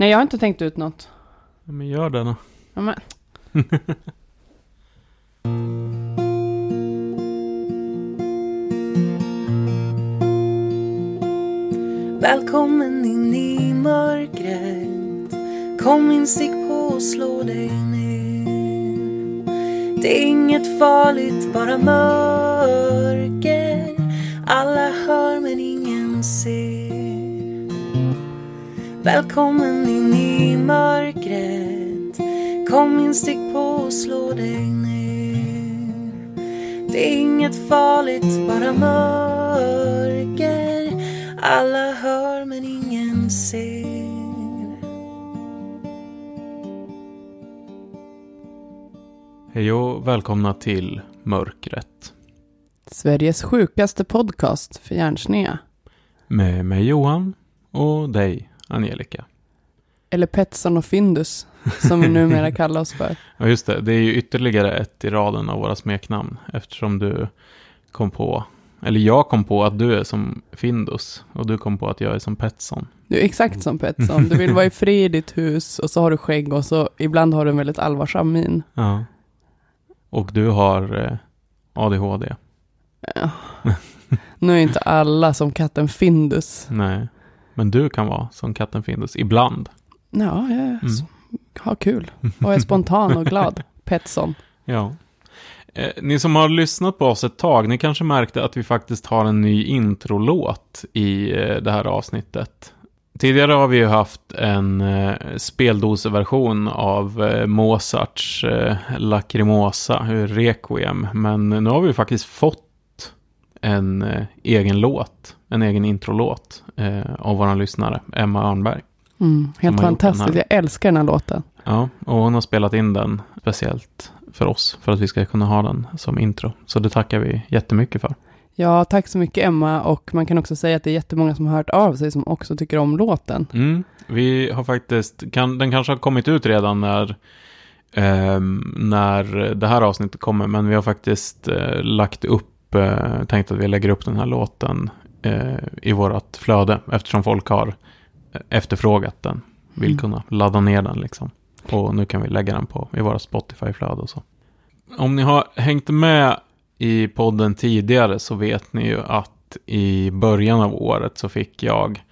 Nej, jag har inte tänkt ut något. Ja, men gör det då. Ja, men... Välkommen in i mörkret Kom in, stick på och slå dig ner Det är inget farligt, bara mörker Alla hör men ingen ser Välkommen in i mörkret Kom in, stick på och slå dig ner Det är inget farligt, bara mörker alla hör men ingen ser. Hej och välkomna till Mörkret. Sveriges sjukaste podcast för hjärnsnea. Med mig Johan och dig Angelica. Eller Petson och Findus, som vi numera kallar oss för. Ja just det, det är ju ytterligare ett i raden av våra smeknamn. Eftersom du kom på, eller jag kom på att du är som Findus. Och du kom på att jag är som Petson. Du är exakt som Petson. Du vill vara i fred i ditt hus och så har du skägg och så ibland har du en väldigt allvarsam min. Ja. Och du har eh, ADHD. Ja. Nu är inte alla som katten Findus. Nej. Men du kan vara som katten Findus ibland. Ja, jag Mm. har kul och är spontan och glad. Petson. Ja. Eh, ni som har lyssnat på oss ett tag, ni kanske märkte att vi faktiskt har en ny introlåt i eh, det här avsnittet. Tidigare har vi ju haft en eh, speldosversion av eh, Mozarts eh, Lacrimosa, Requiem. Men nu har vi faktiskt fått en egen låt, en egen introlåt eh, av vår lyssnare, Emma Örnberg. Mm, helt fantastiskt. Jag älskar den här låten. Ja, och hon har spelat in den speciellt för oss, för att vi ska kunna ha den som intro. Så det tackar vi jättemycket för. Ja, tack så mycket Emma. Och man kan också säga att det är jättemånga som har hört av sig som också tycker om låten. Mm, vi har faktiskt, kan, den kanske har kommit ut redan när, ehm, när det här avsnittet kommer, men vi har faktiskt eh, lagt upp, eh, tänkt att vi lägger upp den här låten eh, i vårt flöde, eftersom folk har efterfrågat den, vill Mm. kunna ladda ner den liksom. Och nu kan vi lägga den på i våra Spotify-flöde och så. Om ni har hängt med i podden tidigare så vet ni ju att i början av året så fick jag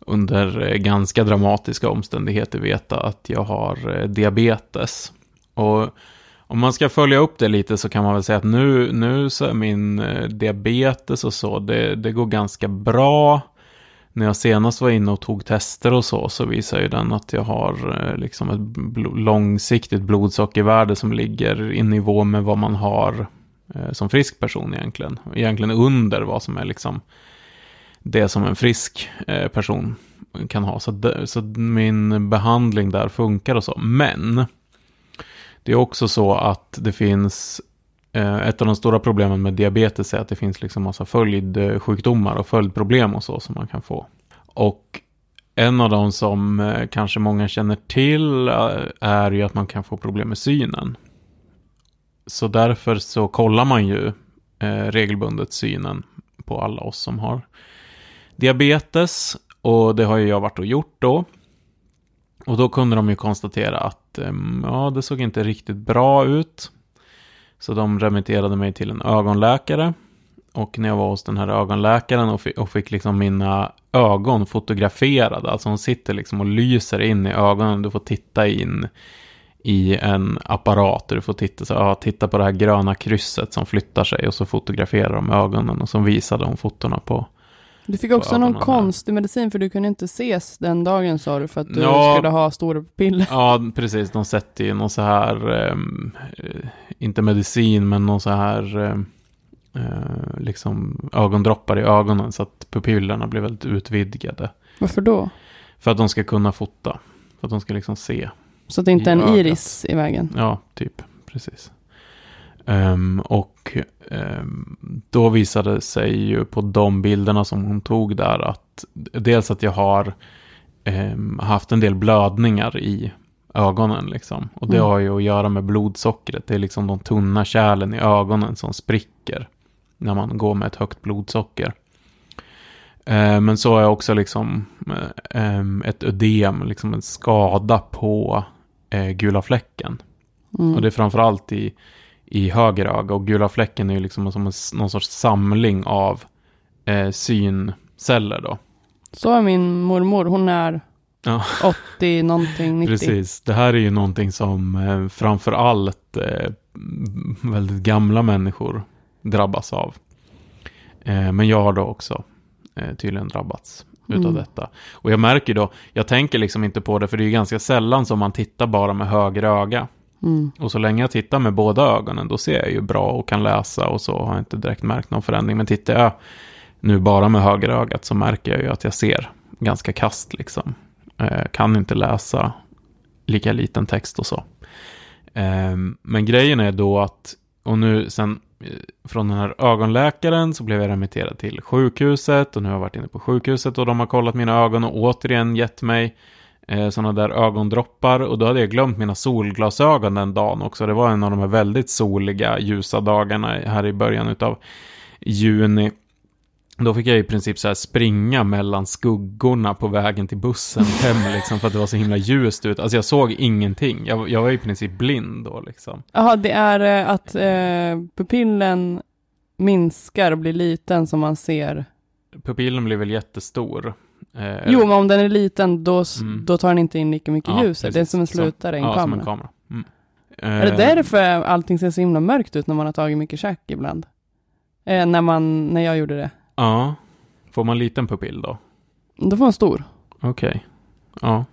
under eh, ganska dramatiska omständigheter veta att jag har eh, diabetes. Och om man ska följa upp det lite så kan man väl säga att nu, nu så är min eh, diabetes och så, det, det går ganska bra. När jag senast var inne och tog tester och så, så visar ju den att jag har eh, liksom ett bl- långsiktigt blodsockervärde som ligger i nivå med vad man har eh, som frisk person egentligen. Egentligen under vad som är liksom det som en frisk eh, person kan ha. Så, så min behandling där funkar och så. Men det är också så att det finns eh, ett av de stora problemen med diabetes är att det finns liksom massa följdsjukdomar och följdproblem och så som man kan få. Och en av de som eh, kanske många känner till eh, är ju att man kan få problem med synen. Så därför så kollar man ju eh, regelbundet synen på alla oss som har diabetes. Och det har ju jag varit och gjort då. Och då kunde de ju konstatera att ja, det såg inte riktigt bra ut. Så de remitterade mig till en ögonläkare. Och när jag var hos den här ögonläkaren och, fick, och fick liksom mina ögon fotograferade. Alltså hon sitter liksom och lyser in i ögonen. Du får titta in i en apparat. där Du får titta, så, ja, titta på det här gröna krysset som flyttar sig. Och så fotograferar de ögonen. Och så visade hon fotona på du fick också någon konstig medicin för du kunde inte ses den dagen sa du för att du Ja. skulle ha stora pupiller. Ja, precis. De sätter ju någon så här, ehm, eh, inte medicin, men någon så här, ehm, eh, liksom ögondroppar i ögonen så att pupillerna blir väldigt utvidgade. Varför då? För att de ska kunna fota. För att de ska liksom se. Så att det inte är en ögat. iris i vägen. Ja, typ. Precis. Ehm, och ehm, då visade det sig ju på de bilderna som hon tog där att dels att jag har ehm, haft en del blödningar i ögonen liksom. Och det Mm. har ju att göra med blodsockret. Det är liksom de tunna kärlen i ögonen som spricker när man går med ett högt blodsocker. Eh, men så har jag också liksom em, ett ödem, liksom en skada på eh, gula fläcken. Mm. Och det är framförallt i, i höger öga. Och gula fläcken är ju liksom som en, någon sorts samling av eh, synceller då. Så är min mormor, hon är Ja. 80 någonting, 90. Precis, det här är ju någonting som eh, framförallt eh, väldigt gamla människor drabbas av. Eh, men jag har då också eh, tydligen drabbats utav Mm. detta. Och jag märker då, jag tänker liksom inte på det för det är ju ganska sällan som man tittar bara med höger öga. Mm. Och så länge jag tittar med båda ögonen då ser jag ju bra och kan läsa och så har jag inte direkt märkt någon förändring. Men tittar jag nu bara med höger ögat så märker jag ju att jag ser ganska kast liksom. Eh, kan inte läsa lika liten text och så. Eh, men grejen är då att, och nu sen eh, från den här ögonläkaren så blev jag remitterad till sjukhuset och nu har jag varit inne på sjukhuset och de har kollat mina ögon och återigen gett mig eh, sådana där ögondroppar och då hade jag glömt mina solglasögon den dagen också. Det var en av de här väldigt soliga, ljusa dagarna här i början utav juni. Då fick jag i princip så här springa mellan skuggorna på vägen till bussen hem liksom för att det var så himla ljust ut. Alltså jag såg ingenting. Jag, jag var i princip blind då liksom. Jaha, det är eh, att eh, pupillen minskar och blir liten som man ser. Pupillen blev väl jättestor. Eh, Jo, men om den är liten då, Mm. då tar den inte in lika mycket ja, ljus. Det är som en slutare i en ja, som kamera. en kamera. Mm. Är det Eh, därför allting ser så himla mörkt ut när man har tagit mycket käk ibland? Eh, när, man, när jag gjorde det. Ja. Får man liten pupill då? Då får man stor. Okej. Ja.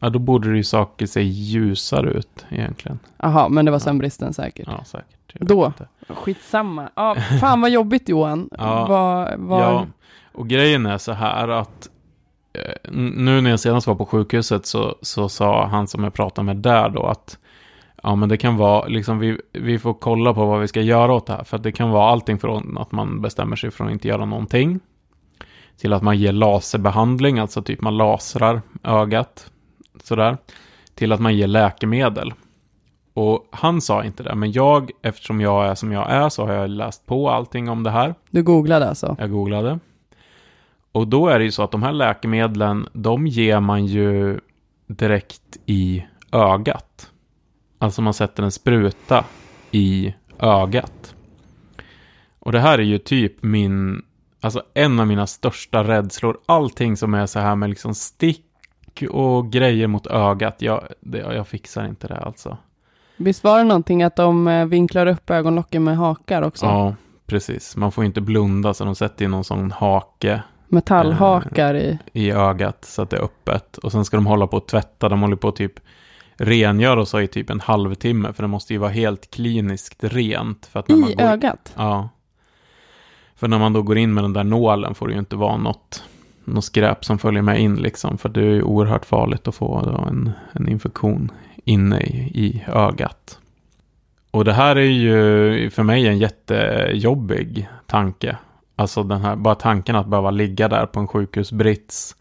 Ja, då borde det ju saker se ljusare ut egentligen. Jaha, men det var Ja. sömnbristen säkert. Ja, säkert. Jag vet Då. inte. Skitsamma. Ja, fan vad jobbigt Johan. Ja. Vad, vad... Ja, och grejen är så här att eh, nu när jag senast var på sjukhuset så, så sa han som jag pratade med där då att ja, men det kan vara liksom vi, vi får kolla på vad vi ska göra åt det här. För att det kan vara allting från att man bestämmer sig för att inte göra någonting till att man ger laserbehandling, alltså typ man lasrar ögat sådär, till att man ger läkemedel. Och han sa inte det, men jag, eftersom jag är som jag är, så har jag läst på allting om det här. Du googlade alltså? Jag googlade. Och då är det ju så att de här läkemedlen, de ger man ju direkt i ögat. Alltså man sätter en spruta i ögat. Och det här är ju typ min, alltså en av mina största rädslor. Allting som är så här med liksom stick och grejer mot ögat, jag, det, jag fixar inte det alltså. Visst var det någonting att de eh, vinklar upp ögonlocken med hakar också? Ja, precis. Man får inte blunda så de sätter in någon sån hake Metallhakar i. i ögat så att det är öppet. Och sen ska de hålla på och tvätta. De håller på att typ rengöra och så i typ en halvtimme. För det måste ju vara helt kliniskt rent. För att när man I går... ögat? Ja. För när man då går in med den där nålen får det ju inte vara något, något skräp som följer med in liksom. För det är ju oerhört farligt att få en, en infektion inne i, i ögat. Och det här är ju för mig en jättejobbig tanke. Alltså den här, bara tanken att behöva ligga där på en sjukhusbrits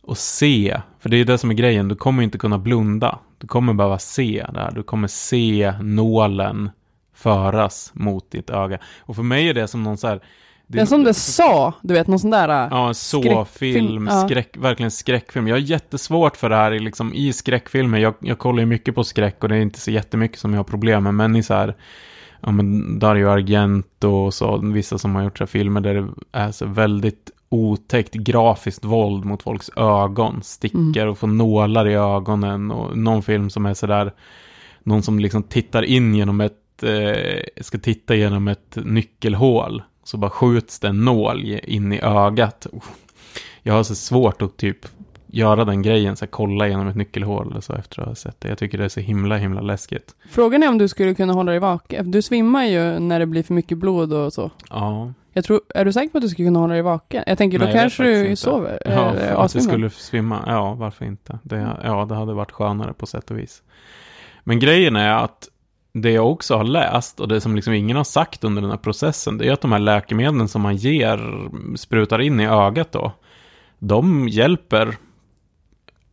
och se. För det är det som är grejen, du kommer inte kunna blunda. Du kommer behöva se det här. Du kommer se nålen föras mot ditt öga. Och för mig är det som någon så här... Det är som det sa, du vet, någon sån där... äh, Ja, en så-film, Skräckfilm, ja. skräck, verkligen skräckfilm. Jag har jättesvårt för det här i, liksom, i skräckfilmer. Jag, jag kollar ju mycket på skräck och det är inte så jättemycket som jag har problem med. Men i så här, ja men Dario Argento och så, vissa som har gjort så filmer där det är så väldigt otäckt grafiskt våld mot folks ögon. Stickar och får nålar i ögonen och någon film som är så där, någon som liksom tittar in genom ett, eh, ska titta genom ett nyckelhål. Så bara skjuts det en nål in i ögat. Jag har så svårt att typ göra den grejen, så här, kolla genom ett nyckelhål eller så efter att ha sett det. Jag tycker det är så himla, himla läskigt. Frågan är om du skulle kunna hålla dig vaken. Du svimmar ju när det blir för mycket blod och så. Ja, Jag tror, är du säker på att du skulle kunna hålla dig vaken? Jag tänker, då Nej, jag vet kanske du inte. sover? ja eller att jag avsvimmar. skulle svimma. Ja, varför inte? Det, ja, det hade varit skönare på sätt och vis. Men grejen är att det jag också har läst och det som liksom ingen har sagt under den här processen, det är att de här läkemedlen som man ger, sprutar in i ögat då, de hjälper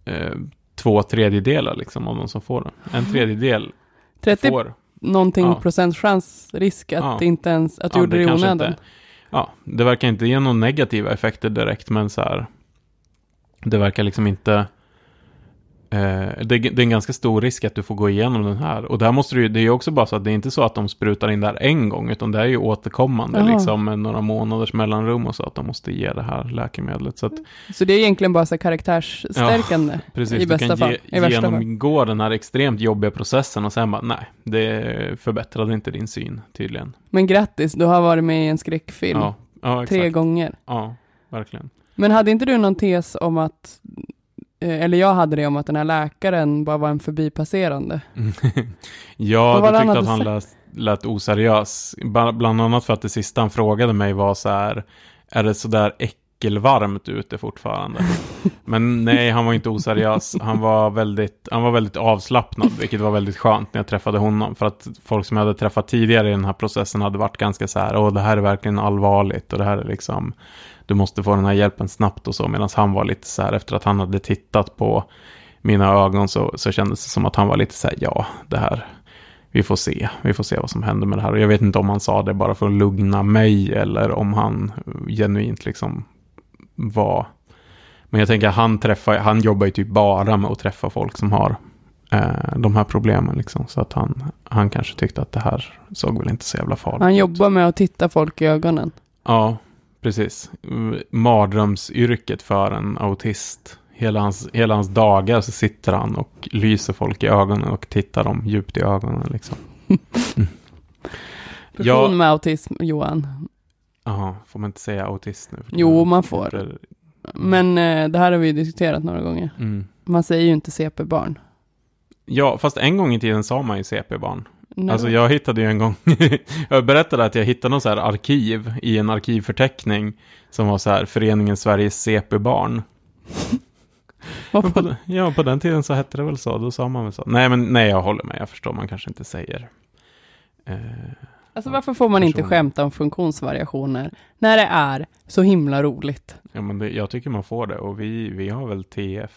eh, två tredjedelar liksom av de som får den. En tredjedel 30 får. någonting Ja. procents chans risk att Ja. inte ens, att du Ja, gjorde det i onödan. ja, det verkar inte ge några negativa effekter direkt, men så här, det verkar liksom inte, det, det är en ganska stor risk att du får gå igenom den här. Och där måste du det är ju också bara så att det är inte så att de sprutar in där en gång, utan det är ju återkommande, Jaha. liksom med några månaders mellanrum och så, att de måste ge det här läkemedlet. Så att, Så det är egentligen bara så karaktärsstärkande precis, i du bästa kan fall. ge, I värsta fall. genomgå den här extremt jobbiga processen och sen bara, nej, det förbättrade inte din syn tydligen. Men grattis, du har varit med i en skräckfilm Ja, ja tre gånger. Ja, verkligen. Men hade inte du någon tes om att, eh, eller jag hade det om att den här läkaren bara var en förbipasserande? ja, du tyckte att han lät, lät oseriös. Bland annat för att det sista han frågade mig var så här, är det så där äckelvarmt ute fortfarande? Men nej, han var inte oseriös. Han var väldigt, han var väldigt avslappnad, vilket var väldigt skönt när jag träffade honom. För att folk som jag hade träffat tidigare i den här processen hade varit ganska så här, åh, det här är verkligen allvarligt och det här är liksom, du måste få den här hjälpen snabbt och så. Medan han var lite så här, efter att han hade tittat på mina ögon så, så kändes det som att han var lite så här, ja, det här, vi får se, vi får se vad som händer med det här. Och jag vet inte om han sa det bara för att lugna mig eller om han genuint liksom var... Men jag tänker, han, träffar, han jobbar ju typ bara med att träffa folk som har eh, de här problemen. Liksom. Så att han, han kanske tyckte att det här såg väl inte så jävla farligt Han jobbar med att titta folk i ögonen. Ja, precis. Mm, Mardrömsyrket för en autist. Hela hans, hela hans dagar så sitter han och lyser folk i ögonen och tittar dem djupt i ögonen. Liksom. Person Ja. med autism, Johan. Jaha, får man inte säga autist nu? Jo, man får. Men eh, det här har vi ju diskuterat några gånger. Mm. Man säger ju inte CP-barn. Ja, fast en gång i tiden sa man ju CP-barn. Nej. Alltså jag hittade ju en gång, jag berättade att jag hittade någon så här arkiv i en arkivförteckning som var så här Föreningen Sveriges CP-barn. På, ja, på den tiden så hette det väl så, då sa man väl så. Nej, men nej, jag håller med, jag förstår, man kanske inte säger. Eh, Alltså varför får man inte Person. skämta om funktionsvariationer när det är så himla roligt? ja, men det, jag tycker man får det och vi, vi har väl TF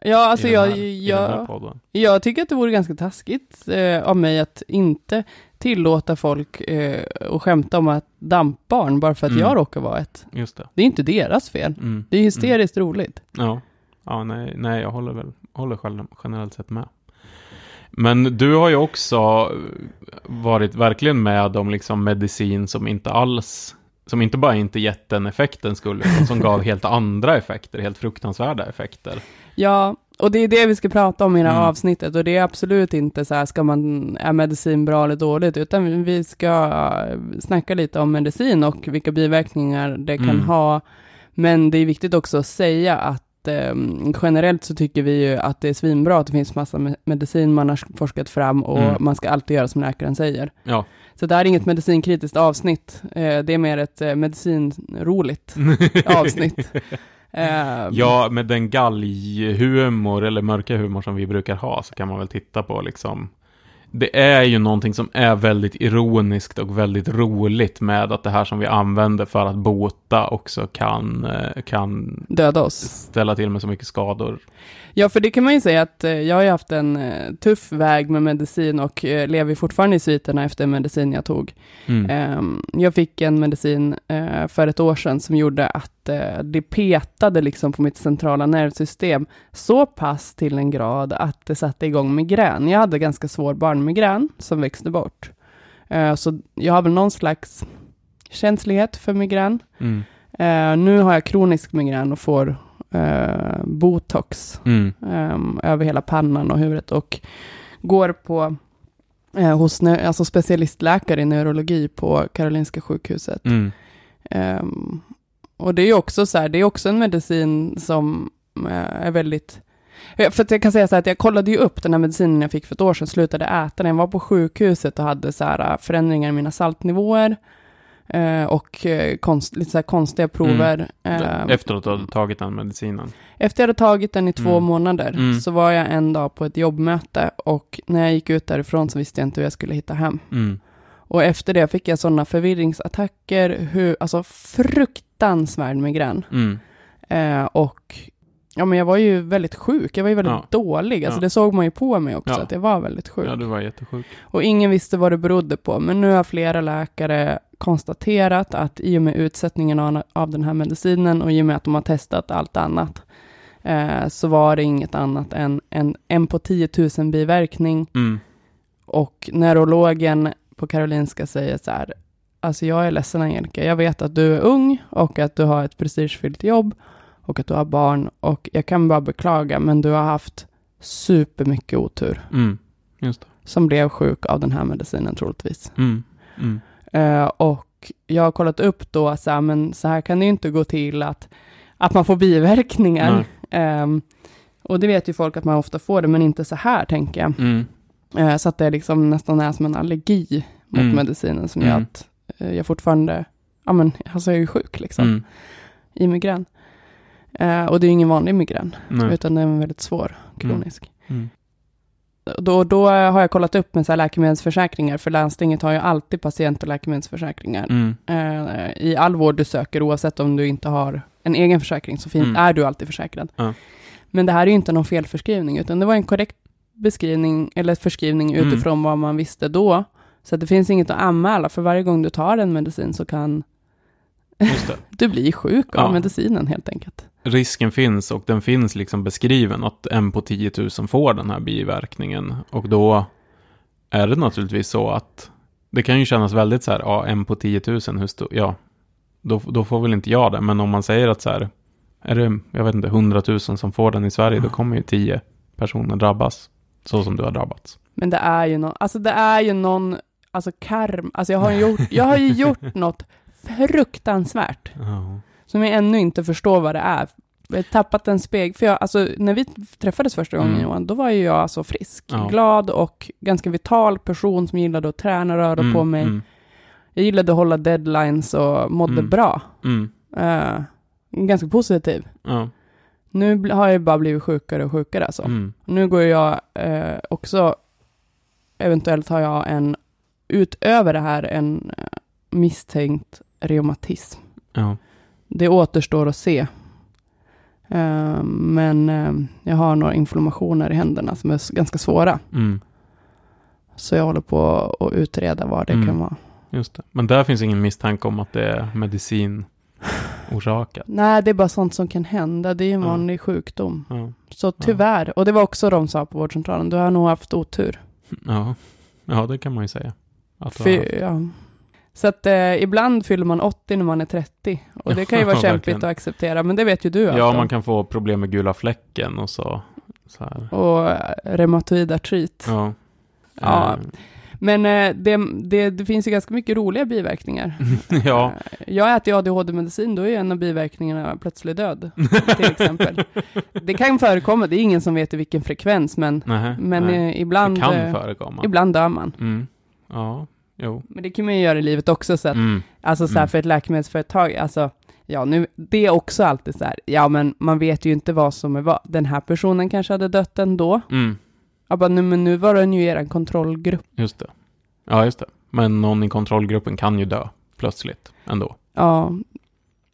Ja, alltså i, jag, här, jag, jag tycker att det vore ganska taskigt eh, av mig att inte tillåta folk eh, att skämta om att dampbarn bara för att Mm. jag råkar vara ett. Just det. Det är inte deras fel. Mm. Det är hysteriskt roligt. Ja, ja nej, nej, jag håller väl håller själv, generellt sett med. Men du har ju också varit verkligen med om liksom medicin som inte alls, som inte bara inte gett den effekten skulle, utan som gav helt andra effekter, helt fruktansvärda effekter. Ja, och det är det vi ska prata om i det här Mm. avsnittet. Och det är absolut inte så här, ska man, är medicin bra eller dåligt? Utan vi ska snacka lite om medicin och vilka biverkningar det kan Mm. ha. Men det är viktigt också att säga att eh, generellt så tycker vi ju att det är svinbra att det finns massa me- medicin man har forskat fram och Mm. man ska alltid göra som läkaren säger. Ja. Så det här är inget medicinkritiskt avsnitt. Eh, det är mer ett eh, medicinroligt avsnitt. Eh, Ja, med den galghumor eller mörka humor som vi brukar ha så kan man väl titta på liksom det är ju någonting som är väldigt ironiskt och väldigt roligt med att det här som vi använder för att bota också kan, eh, kan Döda oss. ställa till med så mycket skador. Ja, för det kan man ju säga att eh, jag har ju haft en eh, tuff väg med medicin och lever fortfarande i sviterna efter medicin jag tog. Mm. Ehm, jag fick en medicin för ett år sedan som gjorde att det petade liksom på mitt centrala nervsystem så pass till en grad att det satte igång migrän. Jag hade ganska svår barnmigrän som växte bort. Eh, så jag har väl någon slags känslighet för migrän. Mm. Eh, nu har jag kronisk migrän och får eh, botox Mm. ehm, över hela pannan och huvudet och går på eh, hos alltså specialistläkare i neurologi på Karolinska sjukhuset. Mm. Ehm, och det är också så här, det är också en medicin som eh, är väldigt Ja, för att jag kan säga så här att jag kollade ju upp den här medicinen jag fick för ett år sedan, slutade äta den. Jag var på sjukhuset och hade så här äh, förändringar i mina saltnivåer eh, och eh, konst, lite så här konstiga prover. Ehm, Efter att du hade tagit den medicinen. efter jag hade tagit den i två Mm. månader Mm. så var jag en dag på ett jobbmöte och när jag gick ut därifrån så visste jag inte hur jag skulle hitta hem. Mm. Och efter det fick jag sådana förvirringsattacker, hur, alltså fruktansvärd migrän. Mm. Eh, och ja, men jag var ju väldigt sjuk, jag var ju väldigt Ja. dålig. Alltså Ja. det såg man ju på mig också, Ja. att jag var väldigt sjuk. Ja, du var jättesjuk. Och ingen visste vad det berodde på. Men nu har flera läkare konstaterat att i och med utsättningen av, den här medicinen och i och med att de har testat allt annat, eh, så var det inget annat än en, en på 10 000 biverkning. Mm. Och neurologen på Karolinska säger så här, alltså jag är ledsen Angelica, jag vet att du är ung och att du har ett prestigefyllt jobb och att du har barn och jag kan bara beklaga, men du har haft supermycket otur Mm. Som blev sjuk av den här medicinen troligtvis. Mm. Mm. Eh, och jag har kollat upp då, så här, men så här kan det ju inte gå till att, att man får biverkningar. Ehm, och det vet ju folk att man ofta får det, men inte så här tänker jag. Mm. Eh, så att det liksom nästan är som en allergi mot Mm. medicinen som gör Mm. att eh, jag fortfarande, ja men alltså jag är ju sjuk liksom, Mm. i migrän. Eh, och det är ju ingen vanlig migrän, Nej. utan det är en väldigt svår kronisk. Mm. Då, då har jag kollat upp med så här läkemedelsförsäkringar, för landstinget har ju alltid patient och läkemedelsförsäkringar. Mm. I all vård du söker, oavsett om du inte har en egen försäkring, så fin- Mm. är du alltid försäkrad. Men det här är ju inte någon felförskrivning, utan det var en korrekt beskrivning, eller förskrivning Mm. utifrån vad man visste då. Så det finns inget att anmäla, för varje gång du tar en medicin så kan du bli sjuk av Ja. medicinen helt enkelt. Risken finns och den finns liksom beskriven att en på 10 000 får den här biverkningen. Och då är det naturligtvis så att det kan ju kännas väldigt så här, ja, en på 10 000, hur stor, ja, då, då får väl inte jag det. Men om man säger att så här, är det, jag vet inte, 100 000 som får den i Sverige, då kommer ju 10 personer drabbas. Så som du har drabbats. Men det är ju någon, alltså det är ju någon, alltså karm, alltså jag har ju gjort, jag har ju gjort något fruktansvärt. Ja. som jag ännu inte förstår vad det är. Jag har tappat en spegel, för jag, alltså, när vi träffades första gången Mm. Johan, då var ju jag alltså frisk, Ja. glad och ganska vital person som gillade att träna, röra Mm, på mig. Mm, Jag gillade att hålla deadlines och mådde Mm. bra. Eh, ganska positiv. ja, Nu har jag bara blivit sjukare och sjukare alltså. mm, Nu går jag eh, också, eventuellt har jag en, utöver det här, en eh, misstänkt reumatism. ja, Det återstår att se. Eh, men eh, jag har några inflammationer i händerna som är ganska svåra. mm, Så jag håller på att utreda vad det Mm. kan vara. just det. Men där finns ingen misstanke om att det är medicin orsakat. Nej, det är bara sånt som kan hända. Det är ju en Ja. vanlig sjukdom. Ja, Så tyvärr, och det var också de sa på vårdcentralen, du har nog haft otur. ja, ja det kan man ju säga. För, ja. Så att eh, ibland fyller man 80 när man är 30. Och det kan ju vara Ja, kämpigt att acceptera, men det vet ju du Ja, om. man kan få problem med gula fläcken och så. så. Och eh, reumatoid artrit. Ja. Ja. Eh, Men eh, det, det, det finns ju ganska mycket roliga biverkningar. ja. Eh, Jag äter ju ADHD-medicin, då är en av biverkningarna plötslig död, till exempel. Det kan förekomma, det är ingen som vet i vilken frekvens, men, Nej, men nej. eh, ibland, det kan förekomma. ibland dör man. Mm. Ja, jo. Men det kan man ju göra i livet också, så att, Mm. alltså så här, Mm. för ett läkemedelsföretag, alltså, ja, nu, det är också alltid så här, ja, men man vet ju inte vad som är vad. Den här personen kanske hade dött ändå. Mm. Ja, bara, nu, men nu var den ju er kontrollgrupp. Just det. Ja, just det. Men någon i kontrollgruppen kan ju dö plötsligt ändå. Ja,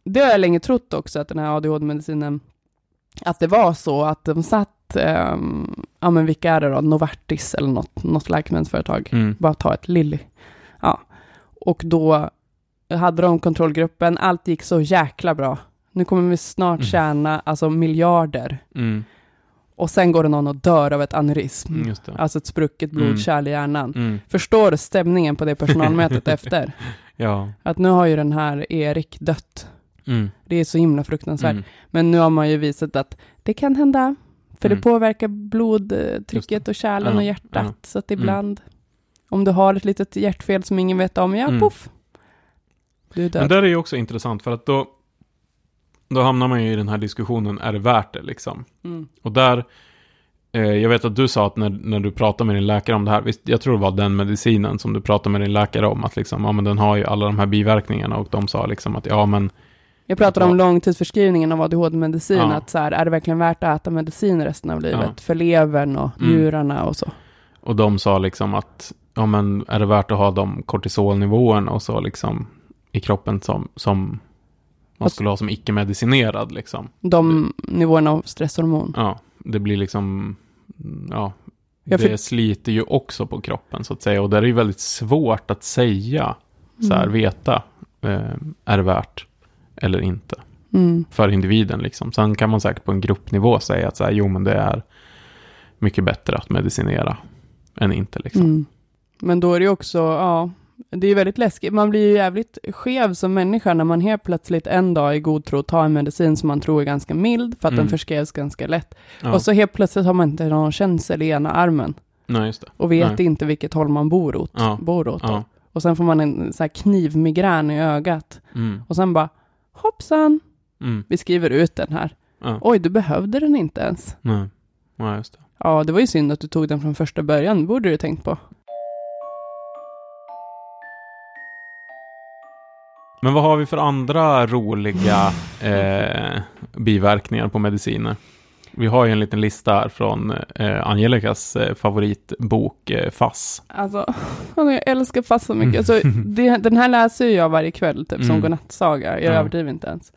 det har jag länge trott också, att den här ADHD-medicinen, att det var så att de satt, ehm, ja men vilka är det då, Novartis eller något, något läkemedelsföretag, Mm. bara ta ett Lilly. Ja, och då hade de kontrollgruppen, allt gick så jäkla bra. Nu kommer vi snart Mm. tjäna, alltså miljarder. Mm. Och sen går det någon och dör av ett aneurysm. Mm. Alltså ett sprucket Mm. blodkärl i hjärnan. Mm. Förstår du stämningen på det personalmötet efter? Ja. Att nu har ju den här Erik dött. Mm. Det är så himla fruktansvärt. Mm. Men nu har man ju visat att det kan hända. För Mm. det påverkar Just blodtrycket och kärlen Ja, och hjärtat. ja. Så att ibland, om du har ett litet hjärtfel som ingen vet om, ja, Mm. poff. Du är Men död. där är ju också intressant för att då, då hamnar man ju i den här diskussionen, är det värt det liksom? Mm. Och där, eh, jag vet att du sa att när, när du pratar med din läkare om det här, visst, jag tror det var den medicinen som du pratade med din läkare om, att liksom, ja men den har ju alla de här biverkningarna och de sa liksom att ja men, Jag pratar om långtidsförskrivningen av ADHD-medicin, Ja. att så här, är det verkligen värt att äta medicin resten av livet? Ja. För levern och Mm. njurarna och så. och de sa liksom att, ja men är det värt att ha de kortisolnivåerna och så liksom i kroppen som, som man skulle ha som icke-medicinerad liksom. De nivåerna av stresshormon. Ja, det blir liksom, ja, Ja, det för- sliter ju också på kroppen så att säga. Och där är det ju väldigt svårt att säga så här, Mm. veta, eh, är det värt eller inte? Mm. För individen liksom. Sen kan man säkert på en gruppnivå säga att så här, jo men det är mycket bättre att medicinera än inte liksom. Mm. Men då är det ju också, ja, det är väldigt läskigt. Man blir ju jävligt skev som människa när man helt plötsligt en dag i god tro tar en medicin som man tror är ganska mild för att Mm. den förskrevs ganska lätt. Ja. Och så helt plötsligt har man inte någon känsel i ena armen Nej, och vet Nej. inte vilket håll man bor åt. Ja. Bor åt Ja. Och sen får man en så här knivmigrän i ögat. Mm. Och sen bara, hoppsan, Mm. vi skriver ut den här. Oj, du behövde den inte ens. Nej. Ja, just det. Ja, det var ju synd att du tog den från första början, borde du tänkt på. Men vad har vi för andra roliga eh, biverkningar på mediciner? Vi har ju en liten lista här från eh, Angelicas eh, favoritbok eh, FASS. Alltså, jag älskar fast så mycket. Alltså, det, den här läser jag varje kväll, typ som Mm. godnattsaga. Jag Ja. överdriver inte ens.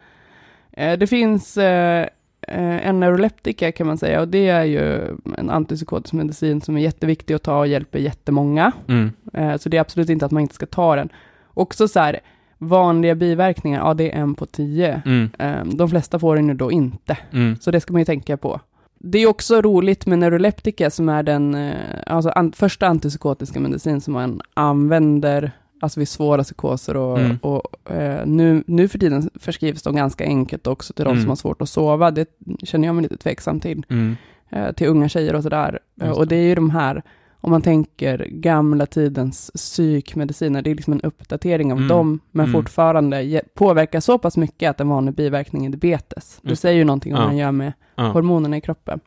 Eh, det finns eh, eh, en neuroleptika kan man säga, och det är ju en antipsykotisk medicin som är jätteviktig att ta och hjälper jättemånga. Mm. Eh, så det är absolut inte att man inte ska ta den. Också så här, vanliga biverkningar, ja det är en på tio. Mm. Eh, de flesta får den ju då inte. Mm. Så det ska man ju tänka på. Det är också roligt med neuroleptika som är den eh, alltså an, första antipsykotiska medicin som man använder alltså vid svåra psykoser och, Mm. och eh, nu, nu för tiden förskrivs de ganska enkelt också till de Mm. som har svårt att sova. Det känner jag mig lite tveksam till. Mm. Eh, till unga tjejer och sådär. Och det är ju de här, om man tänker gamla tidens psykmediciner, det är liksom en uppdatering av Mm. dem, men Mm. fortfarande påverkar så pass mycket att en vanlig biverkning är diabetes. Det säger ju någonting om Ja. man gör med Ja, hormonerna i kroppen.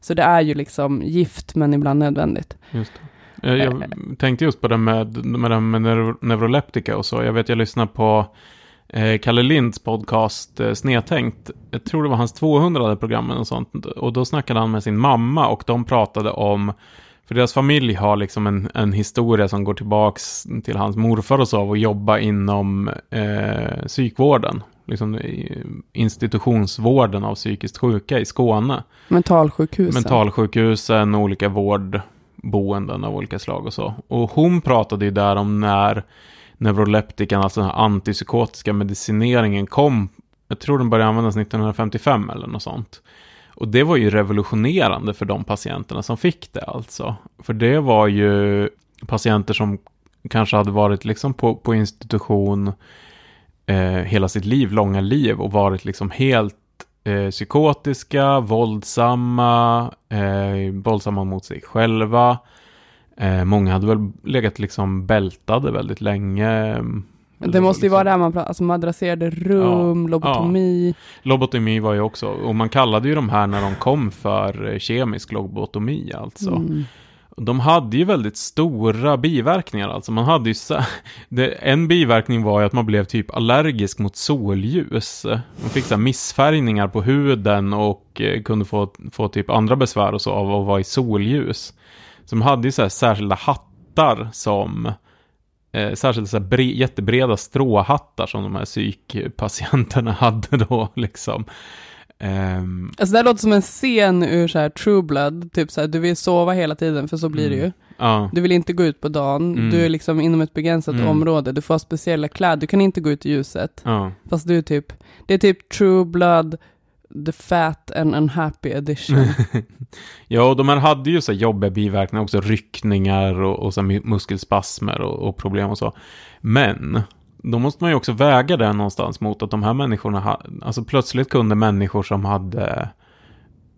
Så det är ju liksom gift, men ibland nödvändigt. just det. Jag, jag tänkte just på det med, med, det med neuro, neuroleptika och så. Jag vet, jag lyssnar på eh, Kalle Linds podcast eh, Snedtänkt. Jag tror det var hans 200 program och sånt. Och då snackade han med sin mamma och de pratade om för deras familj har liksom en, en historia som går tillbaks till hans morfar och så, av att jobba inom eh, psykvården. Liksom institutionsvården av psykiskt sjuka i Skåne. Mentalsjukhusen. Mentalsjukhusen, olika vårdboenden av olika slag och så. Och hon pratade ju där om när neuroleptikan, alltså den här antipsykotiska medicineringen kom. Jag tror den började användas 1955 eller något sånt. Och det var ju revolutionerande för de patienterna som fick det alltså. För det var ju patienter som kanske hade varit liksom på, på institution eh, hela sitt liv, långa liv och varit liksom helt eh, psykotiska, våldsamma, eh, våldsamma mot sig själva. Eh, många hade väl legat liksom bältade väldigt länge. Det måste ju liksom- vara där man pratar, alltså madrasserade rum, lobotomi. Lobotomi var ju också, och man kallade ju de här när de kom för eh, kemisk lobotomi alltså. Mm. De hade ju väldigt stora biverkningar alltså. Man hade ju så, det, en biverkning var ju att man blev typ allergisk mot solljus. Man fick så missfärgningar på huden och eh, kunde få, få typ andra besvär och så av att vara i solljus. Så de hade ju så här särskilda hattar som eh, särskilt så här bre, jättebreda stråhattar som de här psykpatienterna hade då liksom. Ehm, Alltså det här låter som en scen ur så här True Blood, typ så här, du vill sova hela tiden, för så blir det ju. Mm. ja, Du vill inte gå ut på dagen, Mm. du är liksom inom ett begränsat Mm. område, du får ha speciella kläder, du kan inte gå ut i ljuset. ja. Fast du är typ, det är typ True Blood, The Fat and Unhappy Edition. Ja, och de här hade ju så jobbiga biverkningar också, ryckningar och, och så muskelspasmer och, och problem och så. Men då måste man ju också väga det någonstans mot att de här människorna, ha, alltså plötsligt kunde människor som hade,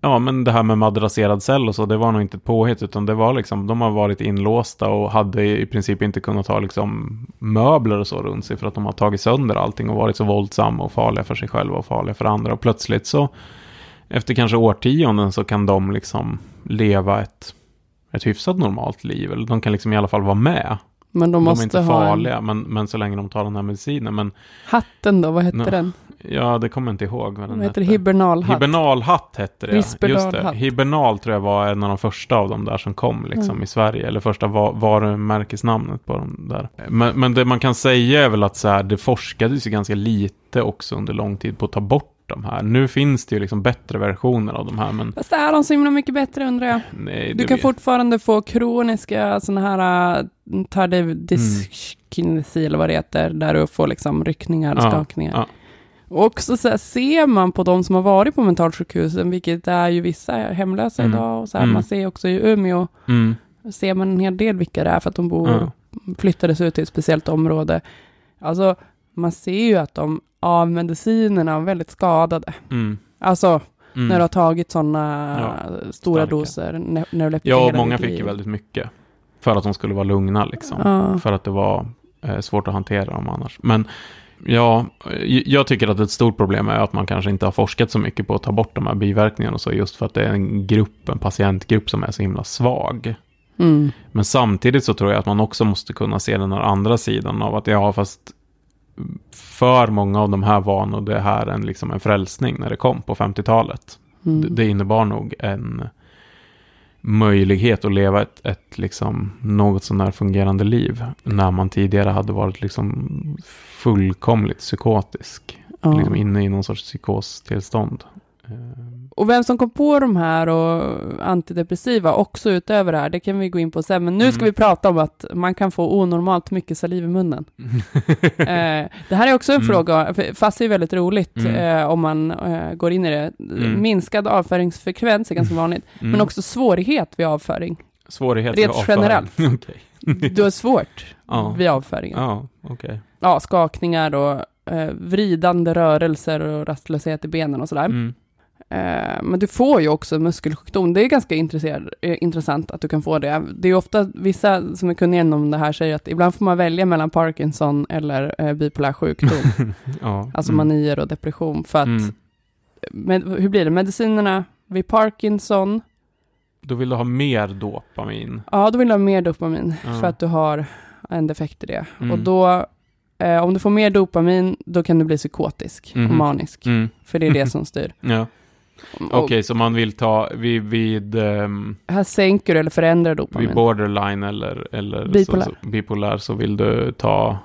ja men det här med madrasserad cell och så, det var nog inte ett påhitt, utan det var liksom, de har varit inlåsta och hade i princip inte kunnat ha liksom möbler och så runt sig för att de har tagit sönder allting och varit så våldsamma och farliga för sig själva och farliga för andra. Och plötsligt så efter kanske årtionden så kan de liksom leva ett, ett hyfsat normalt liv. Eller de kan liksom i alla fall vara med. Men de De, är inte farliga, men, men så länge de tar den här medicinen. Men en hatten då, vad hette Nå, den? ja, det kommer jag inte ihåg vad den heter. Hibernalhatt? Hibernalhatt hette det. Just det. Hibernal tror jag var en av de första av dem där som kom liksom Mm. i Sverige. Eller första va- varumärkesnamnet på dem där. Men, men det man kan säga är väl att så här, det forskades ju ganska lite också under lång tid på att ta bort de här. Nu finns det ju liksom bättre versioner av de här, men Fast är de så himla mycket bättre undrar jag? nej, Du kan vet- fortfarande få kroniska sådana här uh, tardiv-dyskinesi eller vad det heter, där du får liksom ryckningar och Ja, skakningar. ja. Och så här, ser man på de som har varit på mentalsjukhusen, vilket är ju vissa hemlösa Mm. idag, och så här, Mm. man ser också i Umeå, Mm, ser man en hel del vilka det är för att de bor, ja, flyttades ut till ett speciellt område. Alltså, man ser ju att de av medicinerna är väldigt skadade. mm, Alltså, mm. när du har tagit sådana stora starka. doser, ne- Ja, och många fick ju väldigt mycket. För att de skulle vara lugna liksom. Ja. För att det var eh, svårt att hantera dem annars. Men ja, jag tycker att ett stort problem är att man kanske inte har forskat så mycket på att ta bort de här biverkningarna och så. Just för att det är en grupp, en patientgrupp som är så himla svag. Mm. Men samtidigt så tror jag att man också måste kunna se den här andra sidan av att ja, fast för många av de här var nog det här en, liksom en frälsning när det kom på 50-talet. Mm. Det, det innebar nog en möjlighet att leva ett, ett liksom något sånär fungerande liv. När man tidigare hade varit liksom fullkomligt psykotisk. Ja. Liksom inne i någon sorts psykostillstånd. Eh, Och vem som kom på de här och antidepressiva också utöver det här, det kan vi gå in på sen. Men nu ska Mm. vi prata om att man kan få onormalt mycket saliv i munnen. eh, det här är också en Mm. fråga, fast det är väldigt roligt Mm. eh, om man eh, går in i det. Mm. Minskad avföringsfrekvens är ganska vanligt, Mm. men också svårighet vid avföring. Svårighet rent avföring. generellt. Okej. Du har svårt Ja. vid avföringen. Ja, Ja, okej. skakningar och eh, vridande rörelser och rastlöshet i benen och sådär. Mm. Eh, men du får ju också muskelsjukdom. Det är ganska eh, intressant att du kan få det. Det är ofta vissa som är kunniga inom det här säger att ibland får man välja mellan Parkinson eller eh, bipolär sjukdom. Ja. alltså mm. manier och depression. För att, Mm. med, hur blir det? Medicinerna vid Parkinson, Då vill du ha mer dopamin. ja då vill du ha mer dopamin Ja. för att du har en defekt i det. Mm. Och då, eh, om du får mer dopamin, då kan du bli psykotisk och Mhm. manisk. Mm. För det är det som styr. Ja. Okej, så man vill ta vid, vid, ehm, Här sänker du eller förändrar dopamin. vid borderline eller, eller Bipolär. Så, så, bipolär så vill du ta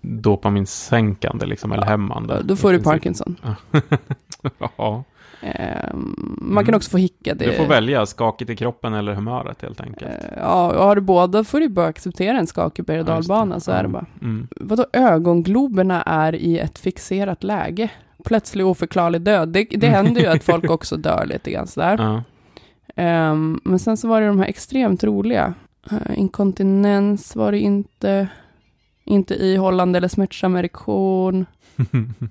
dopaminsänkande liksom, eller hämmande. Då får du. Parkinson. ja, Ehm, man kan Mm. också få hicka. Det, du får välja skakigt i kroppen eller humöret helt enkelt. Eh, ja, och har du båda får du bara acceptera en skakig berg och dalbana, så är det Ja. bara. Mm. Vadå, ögongloberna är i ett fixerat läge? Plötslig oförklarlig död. Det, det händer ju att folk också dör lite grann sådär. Ja. Ehm, men sen så var det de här extremt roliga. Eh, inkontinens var det inte. Inte ihållande eller smärtsam erektion.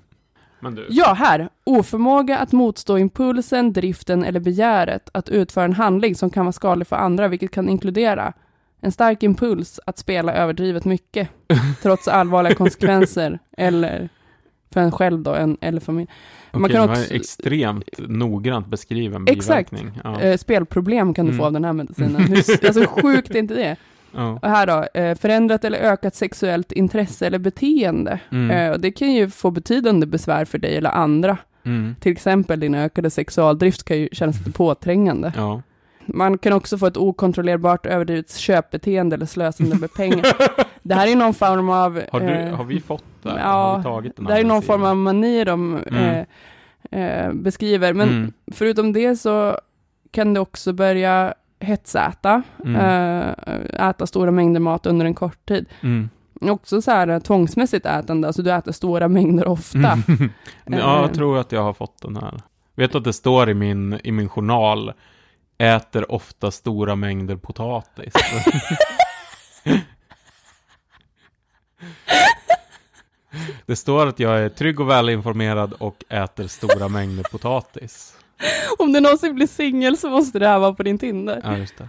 Ja, här. Oförmåga att motstå impulsen, driften eller begäret att utföra en handling som kan vara skadlig för andra, vilket kan inkludera en stark impuls att spela överdrivet mycket, trots allvarliga konsekvenser, eller för en själv då, en, eller familj. man Okej, kan också- extremt noggrant beskriven Exakt. biverkning. Ja. Eh, spelproblem kan du Mm. få av den här medicinen. Hur, alltså sjukt är inte det? Ja. Och här då, eh, förändrat eller ökat sexuellt intresse eller beteende. Mm. Eh, och det kan ju få betydande besvär för dig eller andra. Mm. Till exempel din ökade sexualdrift kan ju kännas lite påträngande. Ja. Man kan också få ett okontrollerbart överdrivet köpbeteende eller slösande med pengar. Det här är någon form av... Har, du, eh, har vi fått det? ja, det här är någon form av mani de Mm. eh, eh, beskriver. Men Mm. förutom det så kan du också börja hetsäta, Mm. eh, äta stora mängder mat under en kort tid. Mm. Också så här tvångsmässigt ätande, alltså du äter stora mängder ofta. Mm. ja, jag tror att jag har fått den här. Vet du att det står i min, i min journal, äter ofta stora mängder potatis. det står att jag är trygg och välinformerad och äter stora mängder potatis. Om du någonsin blir singel så måste det här vara på din Tinder. Ja, just det.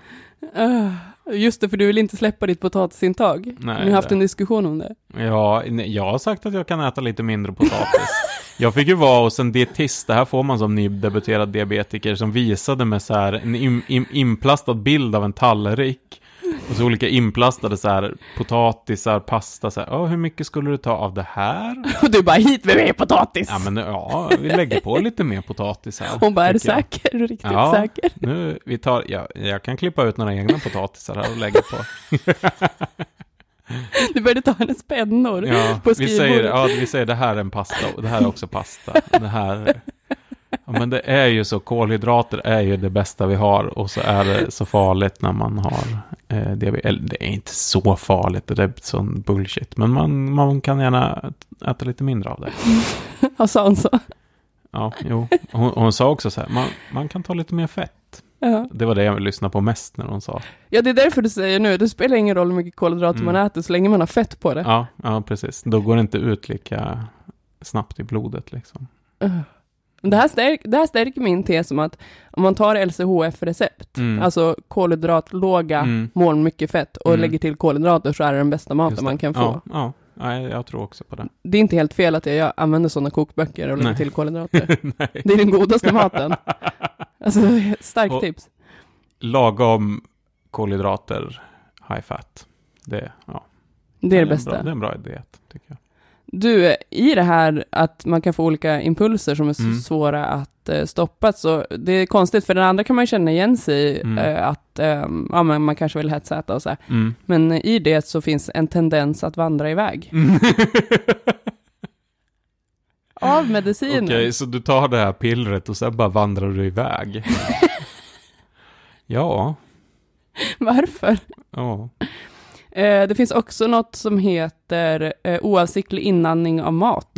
Uh, just det, för du vill inte släppa ditt potatisintag. Nej, Ni har haft en diskussion om det. Ja, jag har sagt att jag kan äta lite mindre potatis. Jag fick ju vara hos en dietist, det här får man som nydebuterad diabetiker, som visade mig så här en in, in, inplastad bild av en tallrik. Och så olika inplastade så här potatisar, pasta, så här, "Åh, hur mycket skulle du ta av det här? Och du bara, hit med mer potatis! Ja, men ja, vi lägger på lite mer potatis här. Hon bara, är du jag. säker? Är du riktigt Ja. säker? Nu, vi tar, ja, jag kan klippa ut några egna potatisar här och lägga på. Du började ta hennes pennor Ja, på vi säger, skrivbordet. ja, vi säger det här är en pasta och det här är också pasta. Det här, Ja, men det är ju så, kolhydrater är ju det bästa vi har och så är det så farligt när man har eh, det. Eller det är inte så farligt, det är sån bullshit. Men man, man kan gärna äta lite mindre av det. Vad sa hon så? Ja, jo. Hon, hon sa också så här, man, man kan ta lite mer fett. Ja. Det var det jag lyssnade på mest när hon sa. ja, det är därför du säger nu, det spelar ingen roll hur mycket kolhydrater Mm. man äter så länge man har fett på det. Ja, ja, precis. Då går det inte ut lika snabbt i blodet liksom. Uh. Det, här stärk, det här stärker min tes om att om man tar LCHF-recept, Mm. alltså kolhydratlåga, Mm. mål mycket fett och Mm. lägger till kolhydrater så är det den bästa maten man det. kan få. Ja, ja. Nej, jag tror också på det. Det är inte helt fel att jag, använder sådana kokböcker och lägger Nej. till kolhydrater. Det är den godaste maten. Alltså, starkt Och- tips. Lagom kolhydrater, high fat. Det, ja, Det är det en bästa. Bra, det är en bra idé, tycker jag. Du, i det här att man kan få olika impulser som är så Mm. svåra att eh, stoppa, så det är konstigt, för den andra kan man ju känna igen sig i, Mm. eh, att eh, ja, men man kanske vill hetsäta och så här. Mm. Men i det så finns en tendens att vandra iväg. Av medicinen. Okej, så du tar det här pillret och sen bara vandrar du iväg? ja, Varför? ja. Eh, det finns också något som heter eh, oavsiktlig inandning av mat.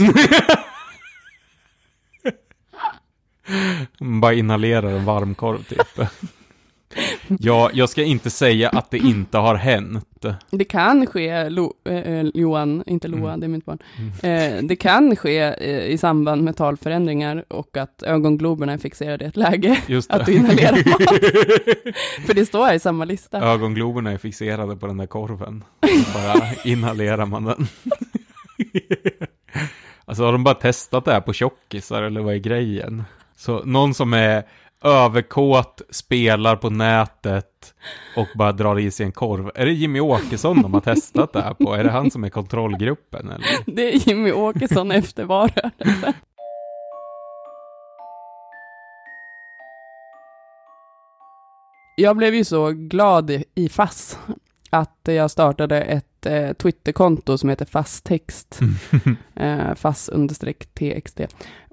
Bara inhalerar en varmkorv typ. ja, jag ska inte säga att det inte har hänt. Det kan ske, Lo, eh, eh, Johan, inte Loa, Mm. det är mitt barn. Eh, det kan ske eh, i samband med talförändringar och att ögongloberna är fixerade i ett läge. Just. Att du inhalerar mat. För det står här i samma lista. Ögongloberna är fixerade på den där korven. Bara inhalerar man den. alltså har de bara testat det här på tjockisar eller vad är grejen? Så någon som är överkåt, spelar på nätet och bara drar i sig en korv. Är det Jimmy Åkesson de har testat det här på? Är det han som är kontrollgruppen eller? Det är Jimmy Åkesson efter valrörelsen. Jag blev ju så glad i, FASS att jag startade ett eh, Twitterkonto som heter FASStext. eh, FASS understreck TXT.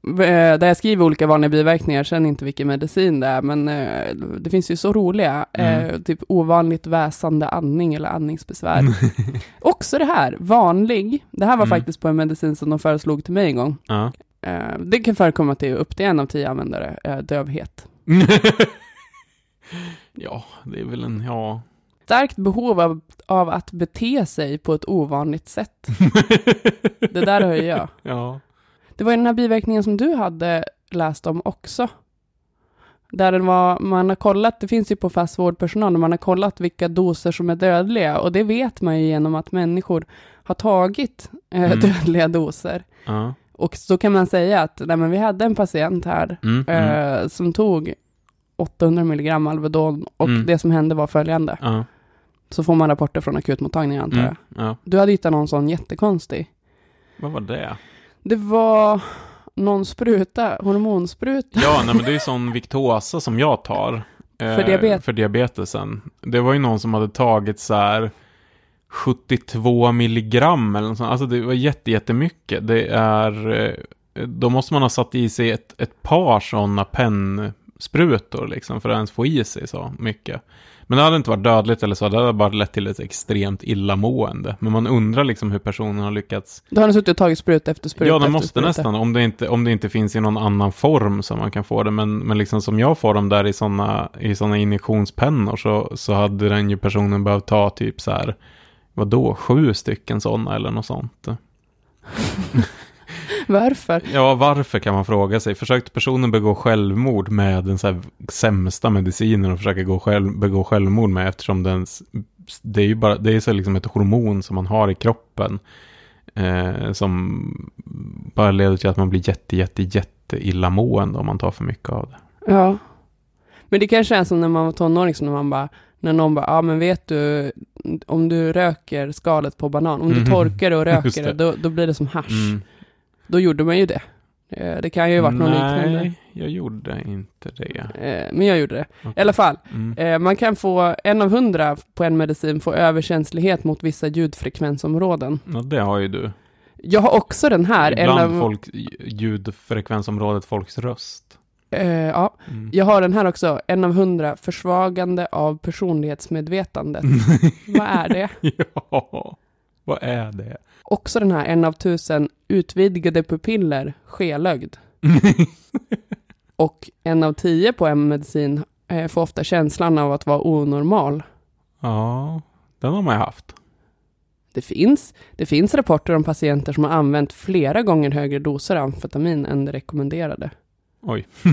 Eh, där jag skriver olika vanliga biverkningar, sen inte vilken medicin det är, men eh, det finns ju så roliga, eh, Mm. typ ovanligt väsande andning eller andningsbesvär. Också det här, vanlig, det här var Mm. faktiskt på en medicin som de föreslog till mig en gång. Ja. Det kan förekomma till upp till en av tio användare, dövhet. ja, det är väl en, ja. Starkt behov av, av att bete sig på ett ovanligt sätt. Det där ju jag. ja. Det var ju den här biverkningen som du hade läst om också. Där det var, man har kollat, det finns ju på fast vårdpersonal, man har kollat vilka doser som är dödliga och det vet man ju genom att människor har tagit eh, Mm. dödliga doser. Ja. Och så kan man säga att nej, men vi hade en patient här Mm, mm. eh, som tog 800 milligram Alvedon och Mm. det som hände var följande. Ja. Så får man rapporter från akutmottagningen antar Mm. jag. ja. Du hade hittat någon sån jättekonstig. Vad var det? Det var någon spruta, hormonspruta. Ja, nej men det är sån Victosa som jag tar. eh, För diabet- För diabetesen. Det var ju någon som hade tagit så här 72 milligram eller något sånt. Alltså det var jätte, jättemycket. Det är, eh, då måste man ha satt i sig ett, ett par sådana pennsprutor liksom för att ens få i sig så mycket. Men det hade inte varit dödligt eller så, det hade bara lett till ett extremt illamående. Men man undrar liksom hur personen har lyckats Då har du suttit och tagit spruta efter spruta Ja, efter måste spruta. nästan, om det, inte, om det inte finns i någon annan form som man kan få det. Men, men liksom som jag får dem där i sådana i såna injektionspennor så, så hade den ju personen behövt ta typ så här, vadå, sju stycken sådana eller något sånt. Varför? Ja, varför kan man fråga sig. Försökte personen begå självmord med den så här sämsta medicinen och försöka gå själv, begå självmord med eftersom den, det är ju bara, det är så liksom ett hormon som man har i kroppen eh, som bara leder till att man blir jätte, jätte, jätte illamående om man tar för mycket av det. Ja. Men det kanske är som när man var tonåring, som när man bara, när någon bara, ja men vet du, om du röker skalet på banan, om du Mhm. torkar det och röker det, det. då, då blir det som hasch. Mm. Då gjorde man ju det. Eh, Det kan ju ha varit någon liknande. Nej, jag gjorde inte det. Eh, Men jag gjorde det. Okej. I alla fall, Mm. eh, man kan få, en av hundra på en medicin få överkänslighet mot vissa ljudfrekvensområden. Ja, det har ju du. Jag har också den här. Ibland av, folk, ljudfrekvensområdet folks röst. Eh, ja, Mm. jag har den här också. En av hundra, försvagande av personlighetsmedvetandet. Vad är det? ja, vad är det? Också den här, en av tusen, utvidgade pupiller, skelögd. Och en av tio på M-medicin eh, får ofta känslan av att vara onormal. ja, den har man ju haft. Det finns, det finns rapporter om patienter som har använt flera gånger högre doser amfetamin än det rekommenderade. Oj.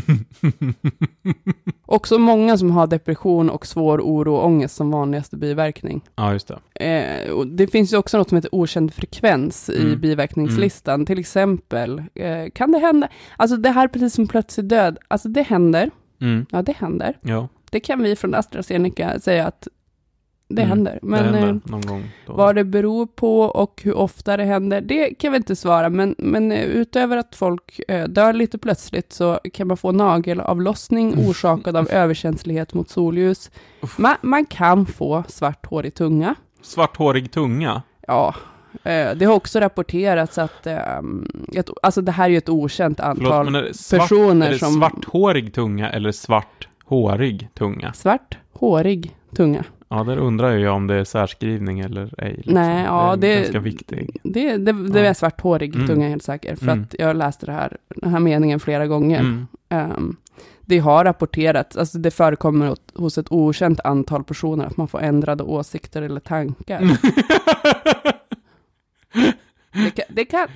Också många som har depression och svår oro och ångest som vanligaste biverkning. ja, just det. Eh, och det finns ju också något som heter okänd frekvens i Mm. biverkningslistan. Till exempel, eh, kan det hända, alltså det här precis som plötslig död, alltså det händer, Mm. ja det händer. Ja, Det kan vi från AstraZeneca säga att det Mm. händer. Men det händer eh, någon gång. Då. vad det beror på och hur ofta det händer, det kan vi inte svara. Men, men eh, utöver att folk eh, dör lite plötsligt så kan man få nagelavlossning orsakad av överkänslighet mot solljus. Man, man kan få svarthårig tunga. Svarthårig tunga. Ja, det har också rapporterats att, eh, ett, alltså det här är ju ett okänt Förlåt, antal det, svart, personer är det som... svarthårig tunga eller svarthårig tunga? Svart, hårig tunga. Ja, där undrar jag om det är särskrivning eller ej. Liksom. Nej, ja, det är det- ganska viktig. Det, det, det Ja. är svarthårig Mm. tunga, jag helt säker. För Mm. att jag läste det här, den här meningen flera gånger. Mm. Ehm, det har rapporterats, alltså det förekommer åt, hos ett okänt antal personer att man får ändrade åsikter eller tankar. Mm. Det kan, det kan,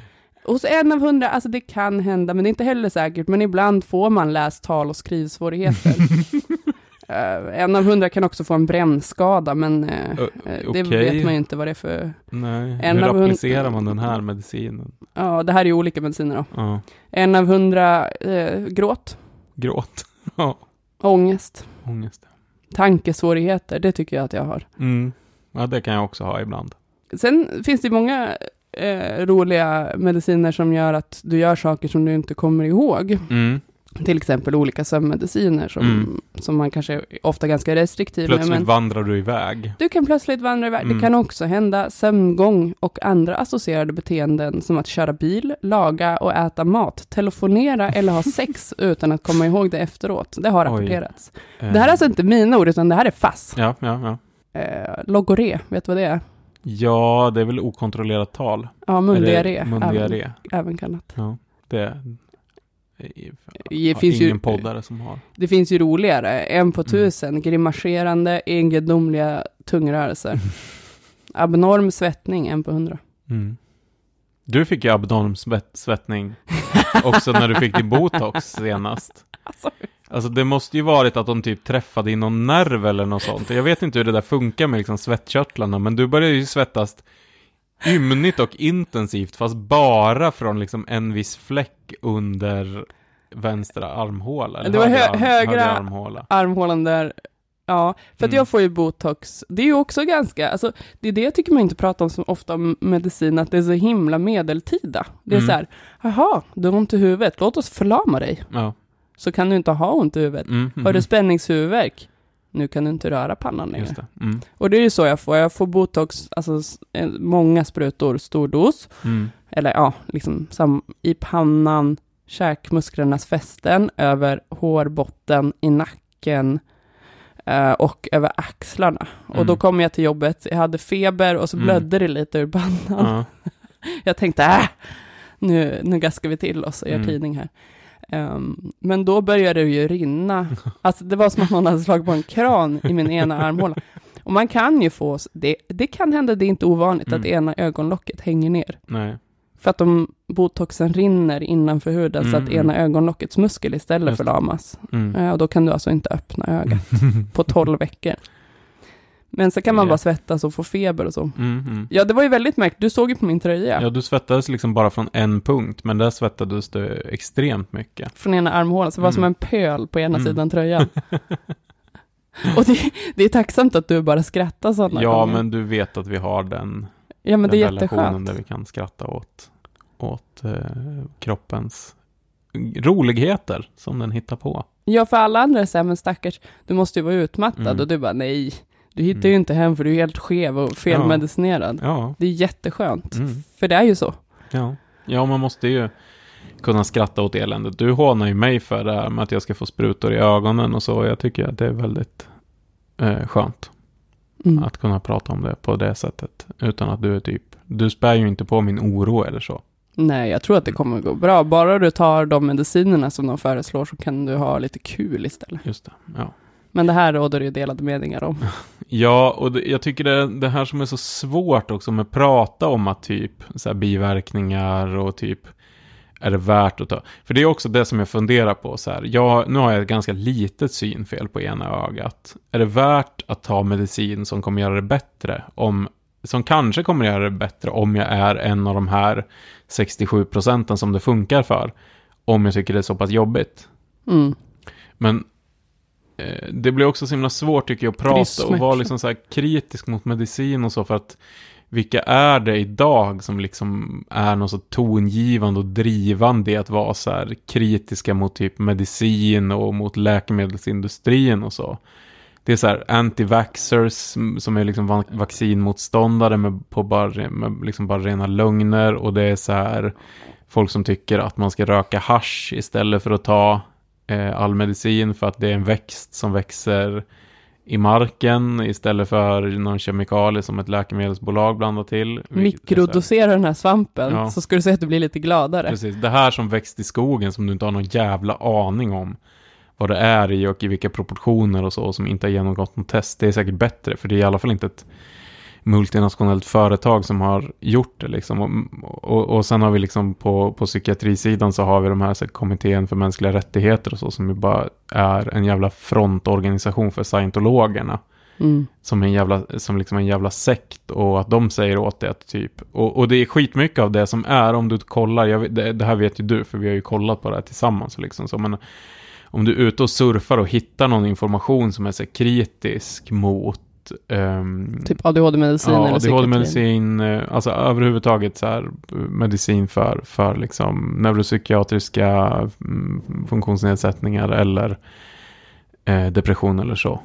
hos en av hundra, alltså det kan hända, men det är inte heller säkert. Men ibland får man läs-, tal och skrivsvårigheter. Eh, en av hundra kan också få en brännskada, men eh, Ö, eh, det vet man ju inte vad det är för... Nej, En hur av applicerar man den här medicinen? Ja, det här är ju olika mediciner då. En av hundra, gråt, gråt. Ja, ångest, ångest. tankesvårigheter, det tycker jag att jag har. Mm. Ja, det kan jag också ha ibland. Sen finns det många roliga mediciner som gör att du gör saker som du inte kommer ihåg. Mm. Till exempel olika sömnmediciner som, Mm. som man kanske är ofta ganska restriktiv med. Plötsligt vandrar du iväg. du kan plötsligt vandra iväg. Mm. Det kan också hända sömngång och andra associerade beteenden som att köra bil, laga och äta mat, telefonera eller ha sex utan att komma ihåg det efteråt. Det har Oj. rapporterats. Eh, Det här är alltså inte mina ord, utan det här är FASS. Ja, ja, ja. Eh, logoré, vet du vad det är? Ja, det är väl okontrollerat tal. Ja, mundiaré. Eller Även, Mundiaré. även kallat. Ja, det Det finns, ingen ju, poddare som har. det finns ju roligare. En på Mm. tusen, grimaserande, egendomliga tungrörelser. Abnorm svettning, en på hundra. Mm. Du fick ju abnorm svett, svettning också när du fick din botox senast. Alltså. Alltså det måste ju varit att de typ träffade i någon nerv eller något sånt. Jag vet inte hur det där funkar med liksom svettkörtlarna, men du började ju svettas ymnigt och intensivt, fast bara från liksom en viss fläck under vänstra armhåla. eller Det var högra hö- högra- högra armhåla. Armhålan där. Ja, för att Mm. jag får ju botox. Det är ju också ganska, alltså det är det jag tycker man inte pratar om så ofta om medicin, att det är så himla medeltida. Det är Mm. så här, jaha, du har ont i huvudet, låt oss förlama dig. Ja. Så kan du inte ha ont i huvudet. Mm, mm, Har du spänningshuvudvärk? Nu kan du inte röra pannan längre. Det. Mm, Och det är ju så jag får. Jag får botox, alltså eh, många sprutor, stor dos. mm, Eller ja, liksom sam, i pannan, käkmusklernas fästen, över hårbotten, i nacken eh, och över axlarna. Och Mm. då kom jag till jobbet, jag hade feber och så Mm. blödde det lite ur pannan. ja. Jag tänkte, äh, nu, nu gaskar vi till oss och gör Mm. tidning här. Ehm, men då började det ju rinna. Alltså det var som att någon hade slagit på en kran i min ena armhåla. Och man kan ju få, det, det kan hända, det är inte ovanligt, Mm. att ena ögonlocket hänger ner. Nej. För att de, botoxen rinner innanför huden så Mm, att ena ögonlockets muskel istället förlamas. Mm. Eh, och då kan du alltså inte öppna ögat på 12 veckor. Men så kan man bara svettas och få feber och så. Mm, mm. Ja, det var ju väldigt märkligt. Du såg ju på min tröja. Ja, du svettades liksom bara från en punkt, men där svettades du extremt mycket. Från ena armhålan, så det var Mm. som en pöl på ena Mm. sidan tröjan. och det, det är tacksamt att du bara skrattar sådana Ja, gånger. men du vet att vi har den, Ja, men den det är relationen jätteskönt. där vi kan skratta åt, åt eh, kroppens roligheter som den hittar på. Ja, för alla andra är så här, men stackars, du måste ju vara utmattad. Mm. Och du bara, nej, du hittar Mm. ju inte hem för du är helt skev och felmedicinerad. Ja, Det är jätteskönt, mm. för det är ju så. ja. ja, man måste ju kunna skratta åt eländet. Du hånar ju mig för det här med att jag ska få sprutor i ögonen och så. Jag tycker att det är väldigt eh, skönt Mm. att kunna prata om det på det sättet. Utan att du är typ, du spär ju inte på min oro eller så. Nej, jag tror att det kommer gå bra. Bara du tar de medicinerna som de föreslår så kan du ha lite kul istället. Just det, ja. Men det här råder ju delade meningar om. Ja, och det, jag tycker det, det här som är så svårt också med att prata om att typ så här biverkningar och typ är det värt att ta? För det är också det som jag funderar på så här. Jag, nu har jag ett ganska litet synfel på ena ögat. Är det värt att ta medicin som kommer göra det bättre om som kanske kommer göra det bättre om jag är en av de här 67 procenten som det funkar för. Om jag tycker det är så pass jobbigt. Mm. Men det blir också så himla svårt tycker jag att prata och vara liksom så här kritisk mot medicin och så för att vilka är det idag som liksom är något så tongivande och drivande i att vara så här kritiska mot typ medicin och mot läkemedelsindustrin och så. Det är så här anti-vaxxers som är liksom va- vaccinmotståndare med, på bara, med liksom bara rena lögner och det är så här folk som tycker att man ska röka hasch istället för att ta eh, all medicin för att det är en växt som växer i marken istället för någon kemikalie som ett läkemedelsbolag blandar till. Mikrodosera den här svampen Ja. så ska du se att du blir lite gladare. Precis, det här som växt i skogen som du inte har någon jävla aning om vad det är i och i vilka proportioner och så som inte har genomgått något test. Det är säkert bättre för det är i alla fall inte ett multinationellt företag som har gjort det liksom. Och, och, och sen har vi liksom på, på psykiatrisidan så har vi de här så här, kommittén för mänskliga rättigheter och så som ju bara är en jävla frontorganisation för scientologerna Mm. som en jävla, som liksom en jävla sekt och att de säger åt det att typ, och, och det är skitmycket av det som är om du kollar, jag, det, det här vet ju du för vi har ju kollat på det här tillsammans liksom, så men om du är ute och surfar och hittar någon information som är så kritisk mot ehm, Typ ADHD-medicin ja. ADHD-medicin, eh, alltså överhuvudtaget så här eh, medicin för, för liksom neuropsykiatriska mm, funktionsnedsättningar eller eh, depression eller så.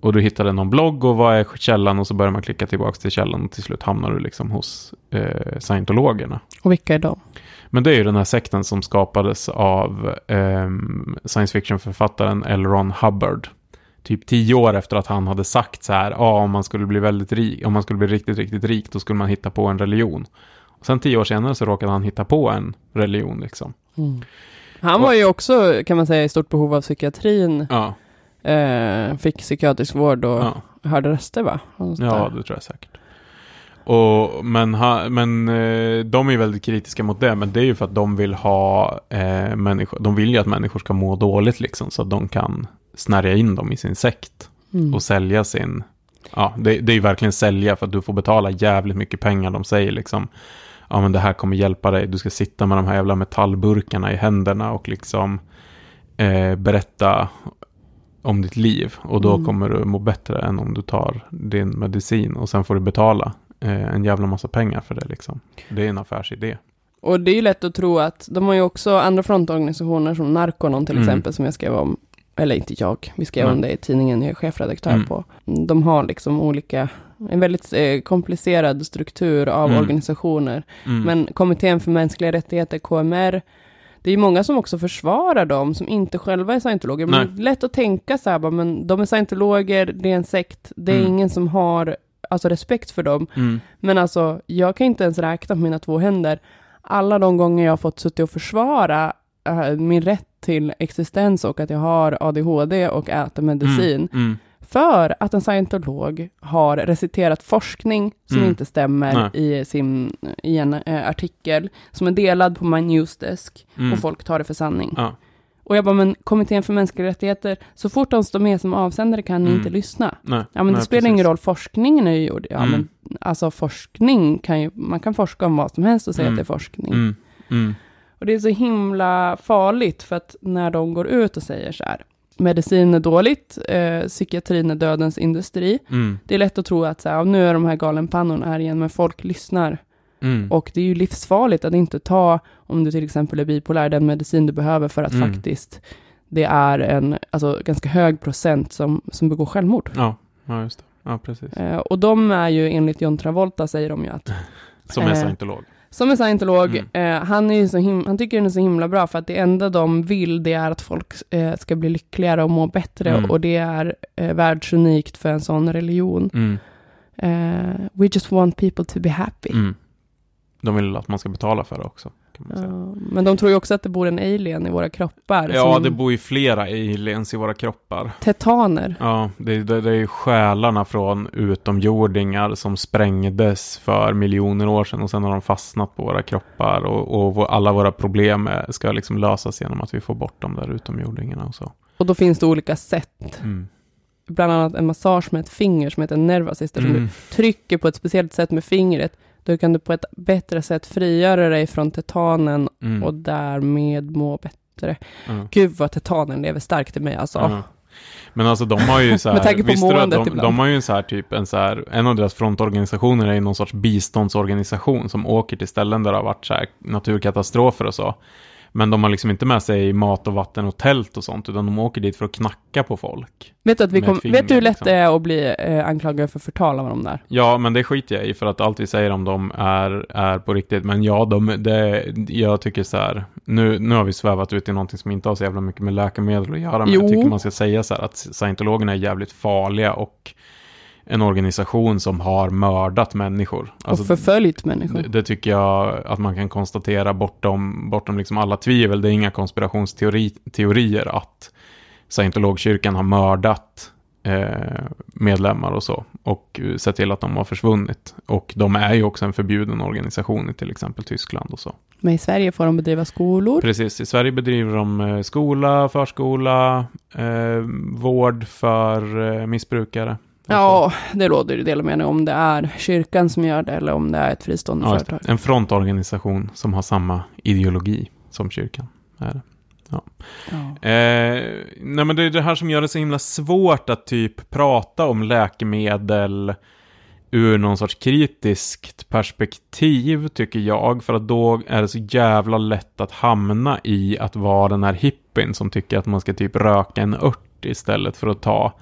Och du hittade någon blogg och vad är källan och så börjar man klicka tillbaka till källan och till slut hamnar du liksom hos eh, scientologerna. Och vilka är de? Men det är ju den här sekten som skapades av ehm, science fiction-författaren L. Ron Hubbard. Typ tio år efter att han hade sagt så här, ja om man skulle bli väldigt rik, om man skulle bli riktigt, riktigt rik, då skulle man hitta på en religion. Och sen tio år senare så råkade han hitta på en religion liksom. Han var ju också, kan man säga, i stort behov av psykiatrin. Ja, Eh, fick psykiatrisk vård och ja, hörde röster va? Ja det tror jag säkert. Och, men ha, men eh, de är ju väldigt kritiska mot det, men det är ju för att de vill ha eh, människor, de vill ju att människor ska må dåligt liksom, så att de kan snärja in dem i sin sekt. Mm. och sälja sin... Ja, det, det är ju verkligen sälja för att du får betala jävligt mycket pengar. De säger liksom, ja men det här kommer hjälpa dig. Du ska sitta med de här jävla metallburkarna i händerna och liksom eh, berätta om ditt liv. Och då Mm. kommer du må bättre än om du tar din medicin och sen får du betala eh, en jävla massa pengar för det liksom. Det är en affärsidé. Och det är ju lätt att tro att de har ju också andra frontorganisationer som Narconon till Mm. exempel som jag skrev om. Eller inte jag, vi skrev Nej. om det i tidningen jag är chefredaktör Mm. på. De har liksom olika, en väldigt eh, komplicerad struktur av Mm. organisationer. Mm. Men Kommittén för mänskliga rättigheter, KMR, det är ju många som också försvarar dem, som inte själva är scientologer. Men det är lätt att tänka så här, bara, men de är scientologer, det är en sekt, det är Mm. ingen som har alltså, respekt för dem. Mm. Men alltså, jag kan inte ens räkna på mina två händer alla de gånger jag har fått suttit och försvara eh, min rätt till existens och att jag har ADHD och äter medicin. Mm. Mm. För att en scientolog har reciterat forskning som Mm. inte stämmer i, sin, i en eh, artikel som är delad på min newsdesk Mm. och folk tar det för sanning. Ja. Och jag bara, men Kommittén för mänskliga rättigheter, så fort de står med som avsändare kan ni Mm. inte lyssna. Nej. Ja, men det Nej, spelar precis. ingen roll, forskningen är ju gjord. Ja, Mm. men alltså forskning kan ju, man kan forska om vad som helst och säga Mm. att det är forskning. Och det är så himla farligt för att när de går ut och säger så här, medicin är dåligt, eh, psykiatrin är dödens industri. Mm. Det är lätt att tro att så här, nu är de här galenpannorna här igen, men folk lyssnar. Mm. Och det är ju livsfarligt att inte ta, om du till exempel är bipolär, den medicin du behöver för att Mm. faktiskt det är en alltså, ganska hög procent som, som begår självmord. Ja. ja, just det. Ja, precis. Eh, och de är ju enligt John Travolta säger de ju att Som är Eh, scientolog. Som är scientolog, Mm. eh, han, är så him- han tycker den är så himla bra för att det enda de vill det är att folk eh, ska bli lyckligare och må bättre Mm. och det är eh, världsunikt för en sån religion. Mm. Eh, we just want people to be happy. Mm. De vill att man ska betala för det också. Kan man säga. Ja, men de tror ju också att det bor en alien i våra kroppar. Ja, som det bor ju flera aliens i våra kroppar. Tetaner. Ja, det, det, det är ju själarna från utomjordingar som sprängdes för miljoner år sedan och sen har de fastnat på våra kroppar och, och alla våra problem ska liksom lösas genom att vi får bort de där utomjordingarna och så. Och då finns det olika sätt. Mm. Bland annat en massage med ett finger som heter nervasyster. Som Mm. du trycker på ett speciellt sätt med fingret. Då kan du på ett bättre sätt frigöra dig från tetanen Mm. och därmed må bättre. Ja. Gud vad tetanen lever starkt i mig alltså. Ja. Men alltså de har ju så här, visste du att de, ibland. de har ju en så här typ, en så här, en av deras frontorganisationer är ju någon sorts biståndsorganisation som åker till ställen där det har varit så här naturkatastrofer och så. Men de har liksom inte med sig mat och vatten och tält och sånt, utan de åker dit för att knacka på folk. Vet du, att vi kom, finger, vet du hur lätt liksom. det är att bli eh, anklagad för förtal av de där? Ja, men det skiter jag i för att allt vi säger om dem är, är på riktigt. Men ja, de, det, jag tycker så här, nu, nu har vi svävat ut i någonting som inte har så jävla mycket med läkemedel att göra. Men Jo. jag tycker man ska säga så här att scientologerna är jävligt farliga och en organisation som har mördat människor. Alltså, och förföljt människor. det, det tycker jag att man kan konstatera bortom, bortom liksom alla tvivel. Det är inga konspirationsteorier att scientologkyrkan har mördat eh, medlemmar och så. Och sett till att de har försvunnit. Och de är ju också en förbjuden organisation i till exempel Tyskland och så. Men i Sverige får de bedriva skolor. Precis, i Sverige bedriver de eh, skola, förskola, eh, vård för eh, missbrukare. Ja, det råder ju delade meningar om det är kyrkan som gör det eller om det är ett fristående Ja, företag. En frontorganisation som har samma ideologi som kyrkan. Är det. Ja. Eh, nej men det är det här som gör det så himla svårt att typ prata om läkemedel ur någon sorts kritiskt perspektiv tycker jag. För att då är det så jävla lätt att hamna i att vara den här hippien som tycker att man ska typ röka en ört istället för att ta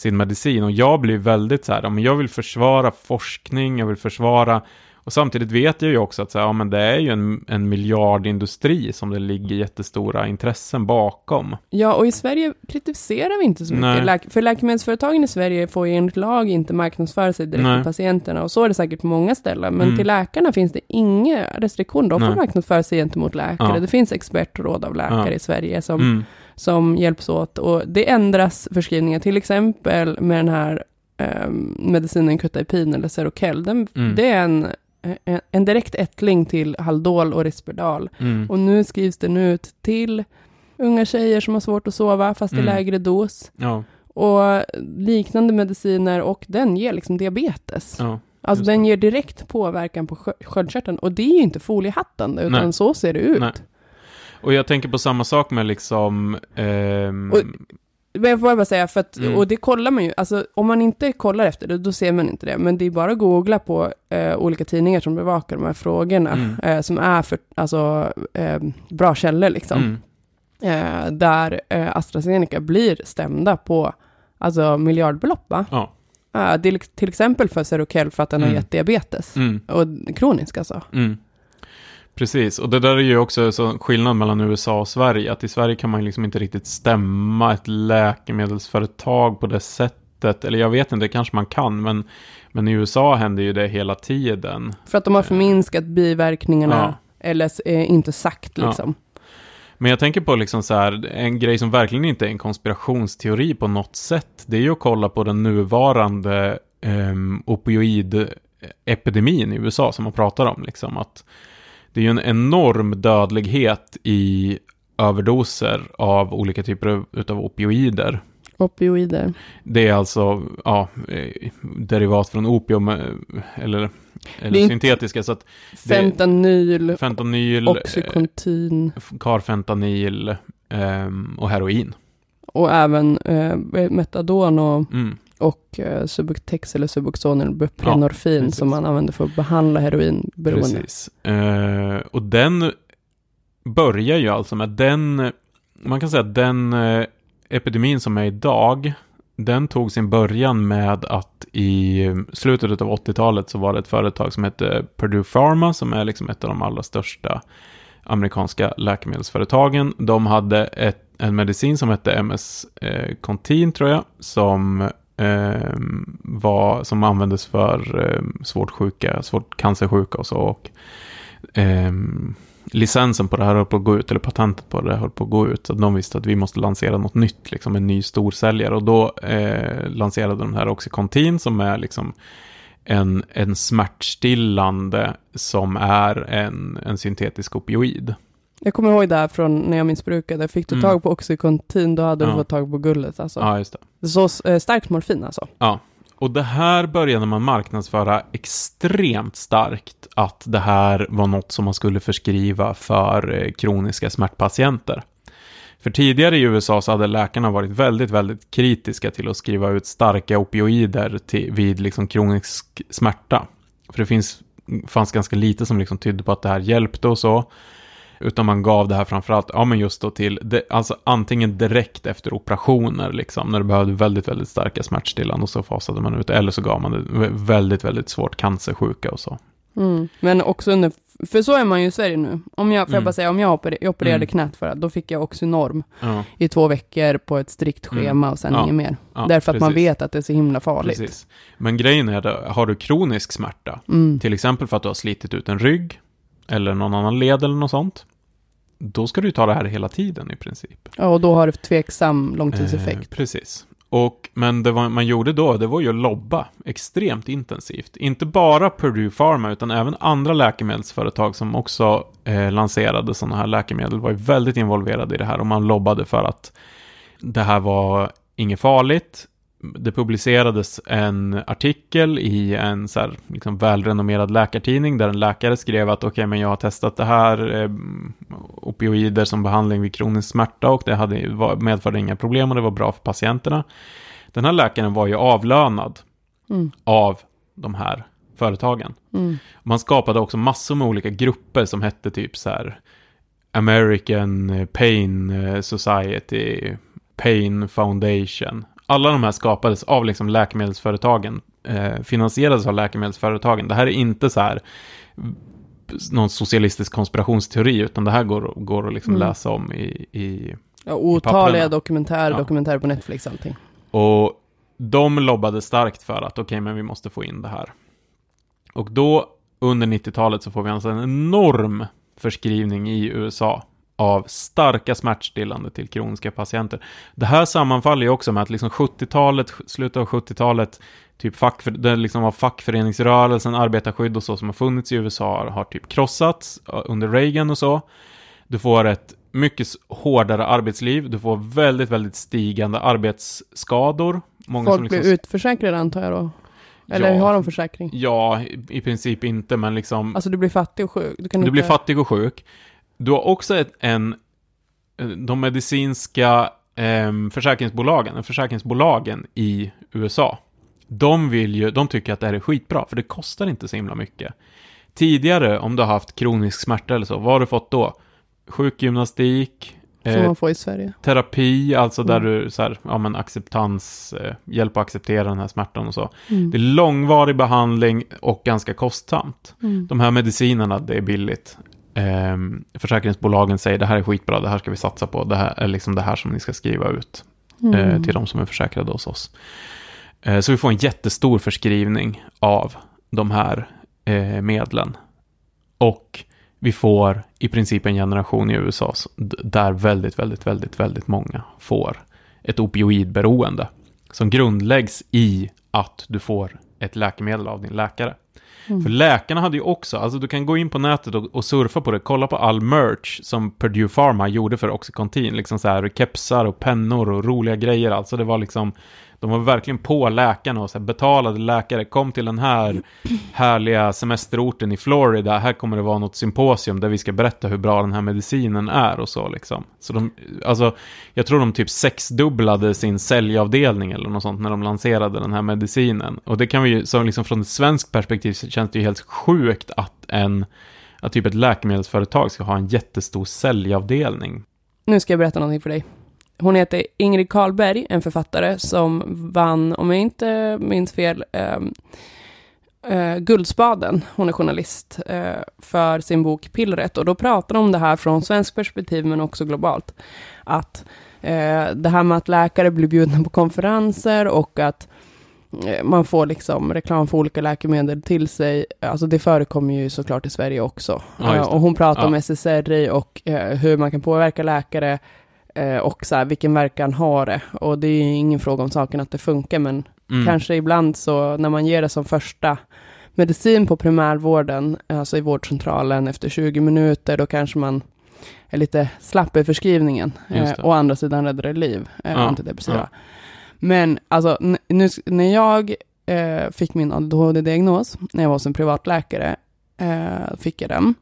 sin medicin. Och jag blir väldigt så här, ja, men jag vill försvara forskning, jag vill försvara och samtidigt vet jag ju också att så här, ja, men det är ju en, en miljardindustri som det ligger jättestora intressen bakom. ja, och i Sverige kritiserar vi inte så mycket. Nej. Läk- för läkemedelsföretagen i Sverige får ju enligt lag inte marknadsföra sig direkt Nej. till patienterna. Och så är det säkert på många ställen. Men Mm. till läkarna finns det inga restriktioner. De får Nej. marknadsföra sig gentemot läkare. Ja. Det finns expertråd av läkare Ja. i Sverige som Mm. Som hjälps åt. Och det ändras förskrivningar, till exempel med den här um, medicinen Kutaipin eller Seroquel. Den, Mm. Det är en, en, en direkt ättling till Haldol och Risperdal. Mm. Och nu skrivs den ut till unga tjejer som har svårt att sova, fast i Mm. lägre dos. Ja, Och liknande mediciner, och den ger liksom diabetes. ja. Alltså den ger direkt påverkan på skö- sköldkörteln. Och det är ju inte foliehattande, utan Nej. så ser det ut. Nej. Och jag tänker på samma sak med liksom... ehm, Och- Men jag får bara säga, för att, Mm. och det kollar man ju, alltså om man inte kollar efter det, då ser man inte det. Men det är bara att googla på eh, olika tidningar som bevakar de här frågorna, Mm. eh, som är för, alltså, eh, bra källor liksom. mm, Eh, där eh, AstraZeneca blir stämda på, alltså miljardbelopp va? ja. Eh, till, till exempel för Seroquel för att den har Mm. gett diabetes. Mm, Och kronisk alltså. Precis, och det där är ju också så skillnad mellan USA och Sverige. Att i Sverige kan man liksom inte riktigt stämma ett läkemedelsföretag på det sättet. Eller jag vet inte, kanske man kan, men, men i USA händer ju det hela tiden. För att de har förminskat biverkningarna, Ja. eller eh, inte sagt Ja. liksom. Men jag tänker på liksom så här, en grej som verkligen inte är en konspirationsteori på något sätt. Det är ju att kolla på den nuvarande um, opioidepidemin i USA som man pratar om. Liksom, att det är ju en enorm dödlighet i överdoser av olika typer av opioider. Opioider. Det är alltså ja, eh, derivat från opium eh, eller, eller syntetiska. Så att Fentanyl, fentanyl, eh, Oxycontin carfentanil ehm, och heroin. och även eh, metadon och, Mm. Och eh, Subutex eller Suboxon eller buprenorfin precis. som man använder för att behandla heroinberoende. Precis. Eh, och den börjar ju alltså med den, man kan säga att den eh, epidemin som är idag, den tog sin början med att i slutet av 80-talet så var det ett företag som hette Purdue Pharma som är liksom ett av de allra största amerikanska läkemedelsföretagen. De hade ett, en medicin som hette MS eh, tror jag, som, eh, Ehm, var, som användes för eh, svårt sjuka, svårt cancersjuka och så. Och, eh, licensen på det här höll på att gå ut, eller patentet på det höll på att gå ut. Så att de visste att vi måste lansera något nytt, liksom en ny storsäljare. Och då eh, lanserade de här Oxycontin som är liksom en, en smärtstillande som är en, en syntetisk opioid. Jag kommer ihåg det här från när jag missbrukade. Fick du Mm. tag på Oxycontin, då hade Ja. du fått tag på gullet alltså. Ja, just det. Så eh, starkt morfin alltså. Ja, och det här började man marknadsföra extremt starkt att det här var något som man skulle förskriva för eh, kroniska smärtpatienter. För tidigare i USA så hade läkarna varit väldigt, väldigt kritiska till att skriva ut starka opioider till, vid liksom kronisk smärta. För det finns, fanns ganska lite som liksom tydde på att det här hjälpte och så. Utan man gav det här framförallt, ja men just då till, det, alltså antingen direkt efter operationer liksom, när du behövde väldigt, väldigt starka smärtstillande och så fasade man ut eller så gav man det väldigt, väldigt svårt cancersjuka och så. Mm. Men också under, för så är man ju i Sverige nu. Om jag, får jag Mm. bara säga, om jag oper, jag opererade Mm. knät för att då fick jag Oxynorm Ja, i två veckor på ett strikt Mm. schema och sen Ja. inget mer. ja, Därför att man precis, vet att det är så himla farligt. Precis. Men grejen är, att har du kronisk smärta, Mm. till exempel för att du har slitit ut en rygg, eller någon annan led eller något sånt, då ska du ta det här hela tiden i princip. Ja, och då har det tveksam långtidseffekt. Eh, precis. Och, men det var, man gjorde då, det var ju att lobba extremt intensivt. Inte bara Purdue Pharma, utan även andra läkemedelsföretag som också eh, lanserade sådana här läkemedel var ju väldigt involverade i det här och man lobbade för att det här var inget farligt. Det publicerades en artikel i en så här, liksom välrenommerad läkartidning där en läkare skrev att okej, men jag har testat det här, eh, opioider som behandling vid kronisk smärta och det hade, var- medförde inga problem och det var bra för patienterna. Den här läkaren var ju avlönad Mm. av de här företagen. Mm. Man skapade också massor med olika grupper som hette typ så här American Pain Society, Pain Foundation. Alla de här skapades av liksom läkemedelsföretagen, eh, finansierades av läkemedelsföretagen. Det här är inte så här mm, någon socialistisk konspirationsteori, utan det här går, går att liksom Mm. läsa om i, i Ja, otaliga dokumentärer, Ja. dokumentärer på Netflix, allting. Och de lobbade starkt för att okej, men vi måste få in det här. Och då under 90-talet så får vi alltså en enorm förskrivning i USA av starka smärtstillande till kroniska patienter. Det här sammanfaller ju också med att liksom 70-talet, slutet av 70-talet, typ fackför, det liksom var fackföreningsrörelsen, arbetarskydd och så som har funnits i USA har, typ krossats under Reagan och så. Du får ett mycket hårdare arbetsliv, du får väldigt, väldigt stigande arbetsskador. Många Folk som liksom, blir utförsäkrade antar jag då? Eller Ja. har de försäkring? Ja, i, i princip inte, men liksom Alltså du blir fattig och sjuk. Du, du inte... blir fattig och sjuk. Du har också ett, en, eh, de medicinska eh, försäkringsbolagen, försäkringsbolagen i USA. De vill ju, de tycker att det här är skitbra, för det kostar inte så himla mycket. Tidigare, om du har haft kronisk smärta eller så, vad har du fått då? Sjukgymnastik, Som eh, man får i Sverige. terapi, alltså där Mm. du så här, ja men acceptans, eh, hjälp att acceptera den här smärtan och så. Mm. Det är långvarig behandling och ganska kostsamt. Mm. De här medicinerna, det är billigt. Ehm, försäkringsbolagen säger det här är skitbra, det här ska vi satsa på, det här är liksom det här som ni ska skriva ut eh, Mm. till de som är försäkrade hos oss. Eh, så vi får en jättestor förskrivning av de här eh, medlen. Och vi får i princip en generation i USA där väldigt, väldigt, väldigt, väldigt många får ett opioidberoende som grundläggs i att du får ett läkemedel av din läkare. Mm. För läkarna hade ju också, alltså du kan gå in på nätet och, och surfa på det, kolla på all merch som Purdue Pharma gjorde för Oxycontin, liksom så här kepsar och pennor och roliga grejer, alltså det var liksom, de var verkligen på läkarna och så här, betalade läkare, kom till den här härliga semesterorten i Florida, här kommer det vara något symposium där vi ska berätta hur bra den här medicinen är och så liksom. Så de, alltså, jag tror de typ sexdubblade sin säljavdelning eller något sånt när de lanserade den här medicinen. Och det kan vi ju, som liksom från ett svenskt perspektiv så känns det ju helt sjukt att en, att typ ett läkemedelsföretag ska ha en jättestor säljavdelning. Nu ska jag berätta någonting för dig hon heter Ingrid Karlberg, en författare som vann, om jag inte minns fel, um, uh, Guldspaden. Hon är journalist uh, för sin bok Pillret. Och då pratar de om det här från svensk perspektiv, men också globalt. Att uh, det här med att läkare blir bjudna på konferenser och att man får liksom reklam för olika läkemedel till sig. Alltså det förekommer ju såklart i Sverige också. Ja, och hon pratar Ja. om SSRI och eh, hur man kan påverka läkare eh, och så här, vilken verkan har det. Och det är ingen fråga om saken att det funkar, men Mm. kanske ibland så när man ger det som första medicin på primärvården, alltså i vårdcentralen efter 20 minuter, då kanske man är lite slapp i förskrivningen. Eh, å andra sidan räddar det liv, eh, Ja, antidepressiva. ja. Men alltså, nu, när jag eh, fick min ADHD-diagnos, när jag var hos en privatläkare, eh, fick jag den.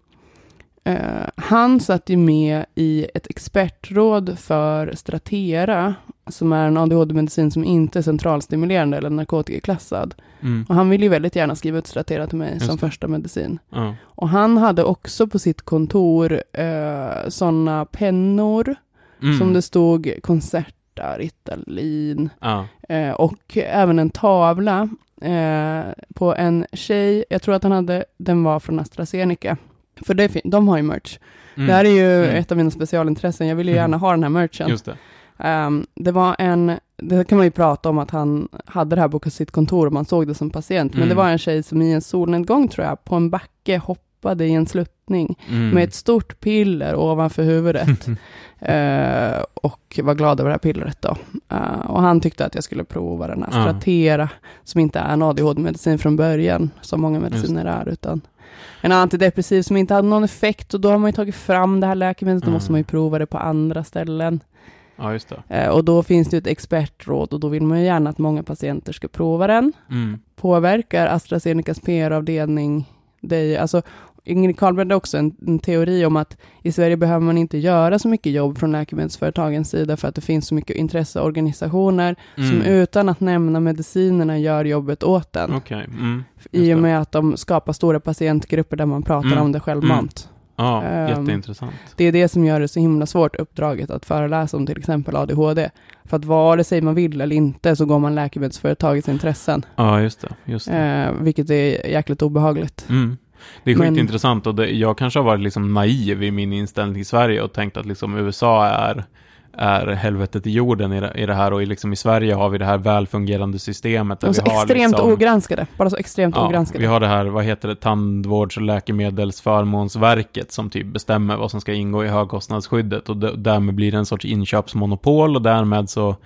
Eh, han satt ju med i ett expertråd för Stratera, som är en ADHD-medicin som inte är centralstimulerande eller narkotikaklassad. Mm. Och han ville ju väldigt gärna skriva ut Stratera till mig Just som det. första medicin. Ja. Och han hade också på sitt kontor eh, sådana pennor Mm. som det stod konsertar, Ritalin, Ja. Eh, och även en tavla eh, på en tjej, jag tror att han hade, den var från AstraZeneca. För det, fin- de har ju merch. Mm. Det här är ju Mm. ett av mina specialintressen, jag vill ju Mm. gärna ha den här merchen. Just det. Ehm, det var en, det kan man ju prata om att han hade det här på sitt kontor och man såg det som patient, men Mm. det var en tjej som i en solnedgång tror jag, på en backe hoppade i en sluttning Mm. med ett stort piller ovanför huvudet. Eh, och var glad över det här pillret då. Eh, och han tyckte att jag skulle prova den här. Stratera, som inte är en ADHD-medicin från början, som många mediciner är, utan en antidepressiv som inte hade någon effekt. Och då har man ju tagit fram det här läkemedlet, då Mm. måste man ju prova det på andra ställen. Ja, just det. Eh, och då finns det ju ett expertråd och då vill man ju gärna att många patienter ska prova den. Mm. Påverkar AstraZenecas PR-avdelning dig? Alltså, Ingrid Karlberg hade också en, en teori om att i Sverige behöver man inte göra så mycket jobb från läkemedelsföretagens sida för att det finns så mycket intresseorganisationer som Mm. utan att nämna medicinerna gör jobbet åt den. Okej. Mm. I och med att de skapar stora patientgrupper där man pratar Mm. om det självmant. Ja, Ehm, jätteintressant. Det är det som gör det så himla svårt uppdraget att föreläsa om till exempel ADHD. För att vare sig man vill eller inte så går man läkemedelsföretagets intressen. Ja, just det. Just det. Eh, vilket är jäkligt obehagligt. Mm. Det är Men- skitintressant och det, jag kanske har varit liksom naiv i min inställning till Sverige och tänkt att liksom USA är, är helvetet i jorden i det, i det här och i, liksom i Sverige har vi det här välfungerande systemet. där Och så vi har extremt liksom, ogranskade. Bara så extremt Ja, ogranskade. vi har det här, vad heter det, Tandvårds och läkemedelsförmånsverket som typ bestämmer vad som ska ingå i högkostnadsskyddet och därmed blir det en sorts inköpsmonopol och därmed så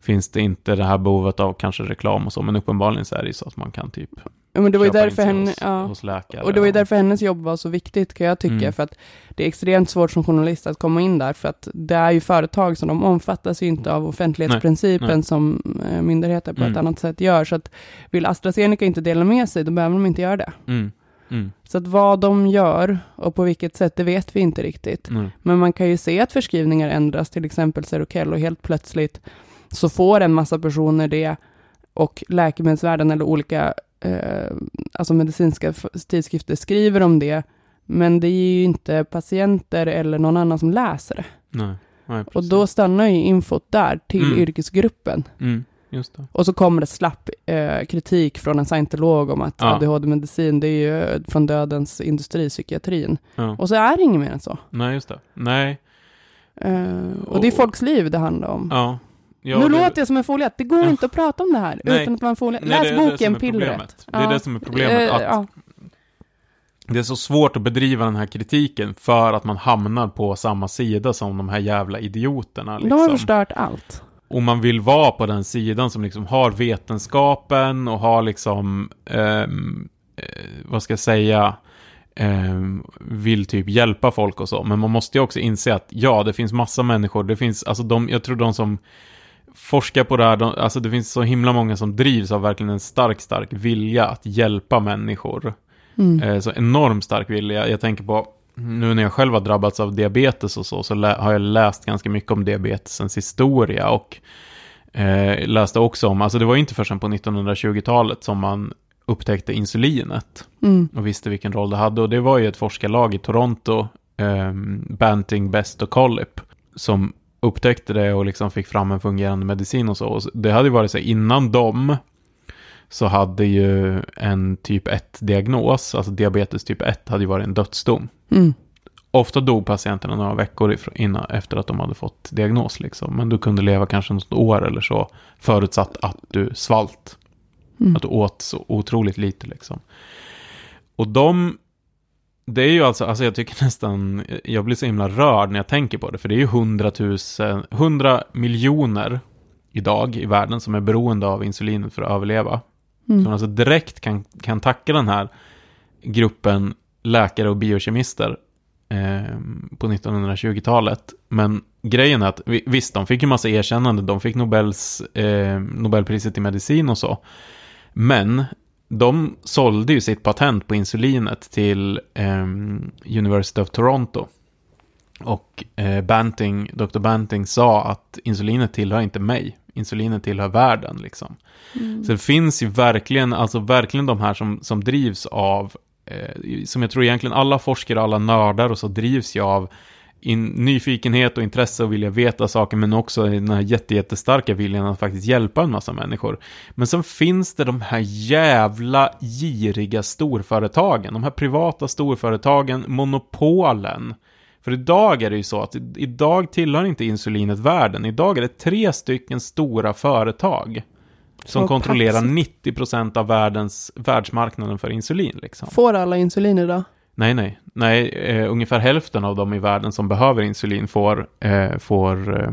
finns det inte det här behovet av kanske reklam och så, men uppenbarligen så är det ju så att man kan typ ja, men det var ju därför henne, hos, ja. hos läkare. Och det var ju därför hennes jobb var så viktigt kan jag tycka, Mm. för att det är extremt svårt som journalist att komma in där, för att det är ju företag som de omfattas ju inte av offentlighetsprincipen Nej, nej. som eh, myndigheter på ett Mm. annat sätt gör, så att vill AstraZeneca inte dela med sig, då behöver de inte göra det. Mm. Mm. Så att vad de gör och på vilket sätt, det vet vi inte riktigt. Mm. Men man kan ju se att förskrivningar ändras, till exempel Seroquel, och helt plötsligt så får en massa personer det och läkemedelsvärlden eller olika eh, alltså medicinska tidskrifter skriver om det, men det är ju inte patienter eller någon annan som läser det. Nej. Nej, Och då stannar ju infot där till Mm. yrkesgruppen. Mm. Och så kommer det slapp eh, kritik från en scientolog om att Ja. ADHD-medicin, det är ju från dödens industripsykiatrin. Ja. Och så är det inget mer än så. Nej, just det. Nej. Eh, och det är Och- folks liv det handlar om. Ja. Ja, nu det- låter jag som en foliett. Det går inte att prata om det här Nej. utan att vara en foliett. Nej, Läs som boken Pillret. Det är det som är problemet, Eh, att- ja. Det är så svårt att bedriva den här kritiken för att man hamnar på samma sida som de här jävla idioterna. De har Liksom. förstört allt. Och man vill vara på den sidan som liksom har vetenskapen och har liksom, ehm, eh, vad ska jag säga, ehm, vill typ hjälpa folk och så. Men man måste ju också inse att ja, det finns massa människor, det finns, alltså de, jag tror de som forskar på det här, de, alltså det finns så himla många som drivs av verkligen en stark, stark vilja att hjälpa människor. Mm. Eh, Så enormt stark vilja. Jag tänker på, nu när jag själv har drabbats av diabetes och så, så har jag läst ganska mycket om diabetesens historia och eh, läste också om, alltså det var inte förrän på 1920-talet som man upptäckte insulinet Mm. och visste vilken roll det hade. Och det var ju ett forskarlag i Toronto, eh, Banting, Best och Collip, som upptäckte det och liksom fick fram en fungerande medicin och så. Och det hade ju varit så innan dem så hade ju en typ 1-diagnos, alltså diabetes typ 1, hade ju varit en dödsdom. Mm. Ofta dog patienterna några veckor innan, efter att de hade fått diagnos. Liksom. Men du kunde leva kanske något år eller så, förutsatt att du svalt. Mm. Att du åt så otroligt lite. Liksom. Och de, det är ju alltså, alltså jag tycker nästan, jag blir så himla rörd när jag tänker på det. För det är ju 100 000, 100 miljoner idag i världen som är beroende av insulinet för att överleva. Mm. Som alltså direkt kan, kan tacka den här gruppen läkare och biokemister eh, på 1920-talet. Men grejen är att vi- visst, de fick ju massa erkännande. De fick Nobels, eh, Nobelpriset i medicin och så. Men de sålde ju sitt patent på insulinet till eh, University of Toronto. Och eh, Banting, Dr. Banting sa att insulinet tillhör inte mig. Insulinet tillhör världen liksom. Mm. Så det finns ju verkligen, alltså verkligen de här som, som drivs av, eh, som jag tror egentligen alla forskare, alla nördar och så drivs ju av in, nyfikenhet och intresse och vilja veta saker, men också den här jätte, jättestarka viljan att faktiskt hjälpa en massa människor. Men sen finns det de här jävla giriga storföretagen, de här privata storföretagen, monopolen. För idag är det ju så att idag tillhör inte insulinet världen. Idag är det tre stycken stora företag som Så kontrollerar pass. 90% av världens, världsmarknaden för insulin. Liksom. Får alla insulin idag? Nej, nej. Nej, eh, ungefär hälften av dem i världen som behöver insulin får, eh, får eh,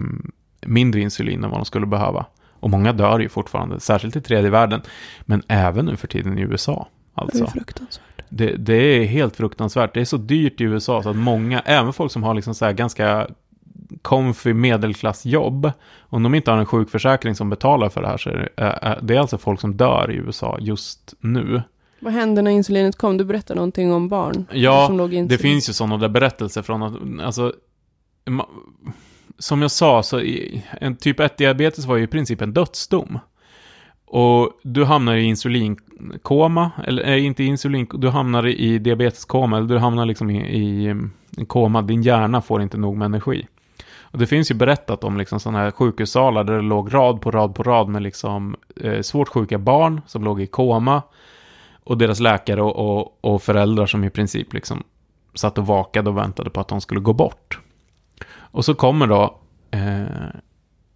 mindre insulin än vad de skulle behöva. Och många dör ju fortfarande, särskilt i tredje världen. Men även nu för tiden i USA. Det är Alltså. fruktansvärt. Det, det är helt fruktansvärt. Det är så dyrt i USA så att många, även folk som har liksom så ganska comfy medelklassjobb, om de inte har en sjukförsäkring som betalar för det här så är det, äh, äh, det är alltså folk som dör i USA just nu. Vad hände när insulinet kom? Du berättade någonting om barn. Ja, som låg i Det finns ju sådana där berättelser från att, alltså, som jag sa, så i, en typ 1-diabetes var ju i princip en dödsdom. Och du hamnar i insulinkoma, eller äh, inte insulin, du hamnar i diabeteskoma, eller du hamnar liksom i, i en koma, din hjärna får inte nog med energi. Och det finns ju berättat om liksom sådana här sjukhussalar där det låg rad på rad på rad med liksom eh, svårt sjuka barn som låg i koma. Och deras läkare och, och, och föräldrar som i princip liksom satt och vakade och väntade på att de skulle gå bort. Och så kommer då eh,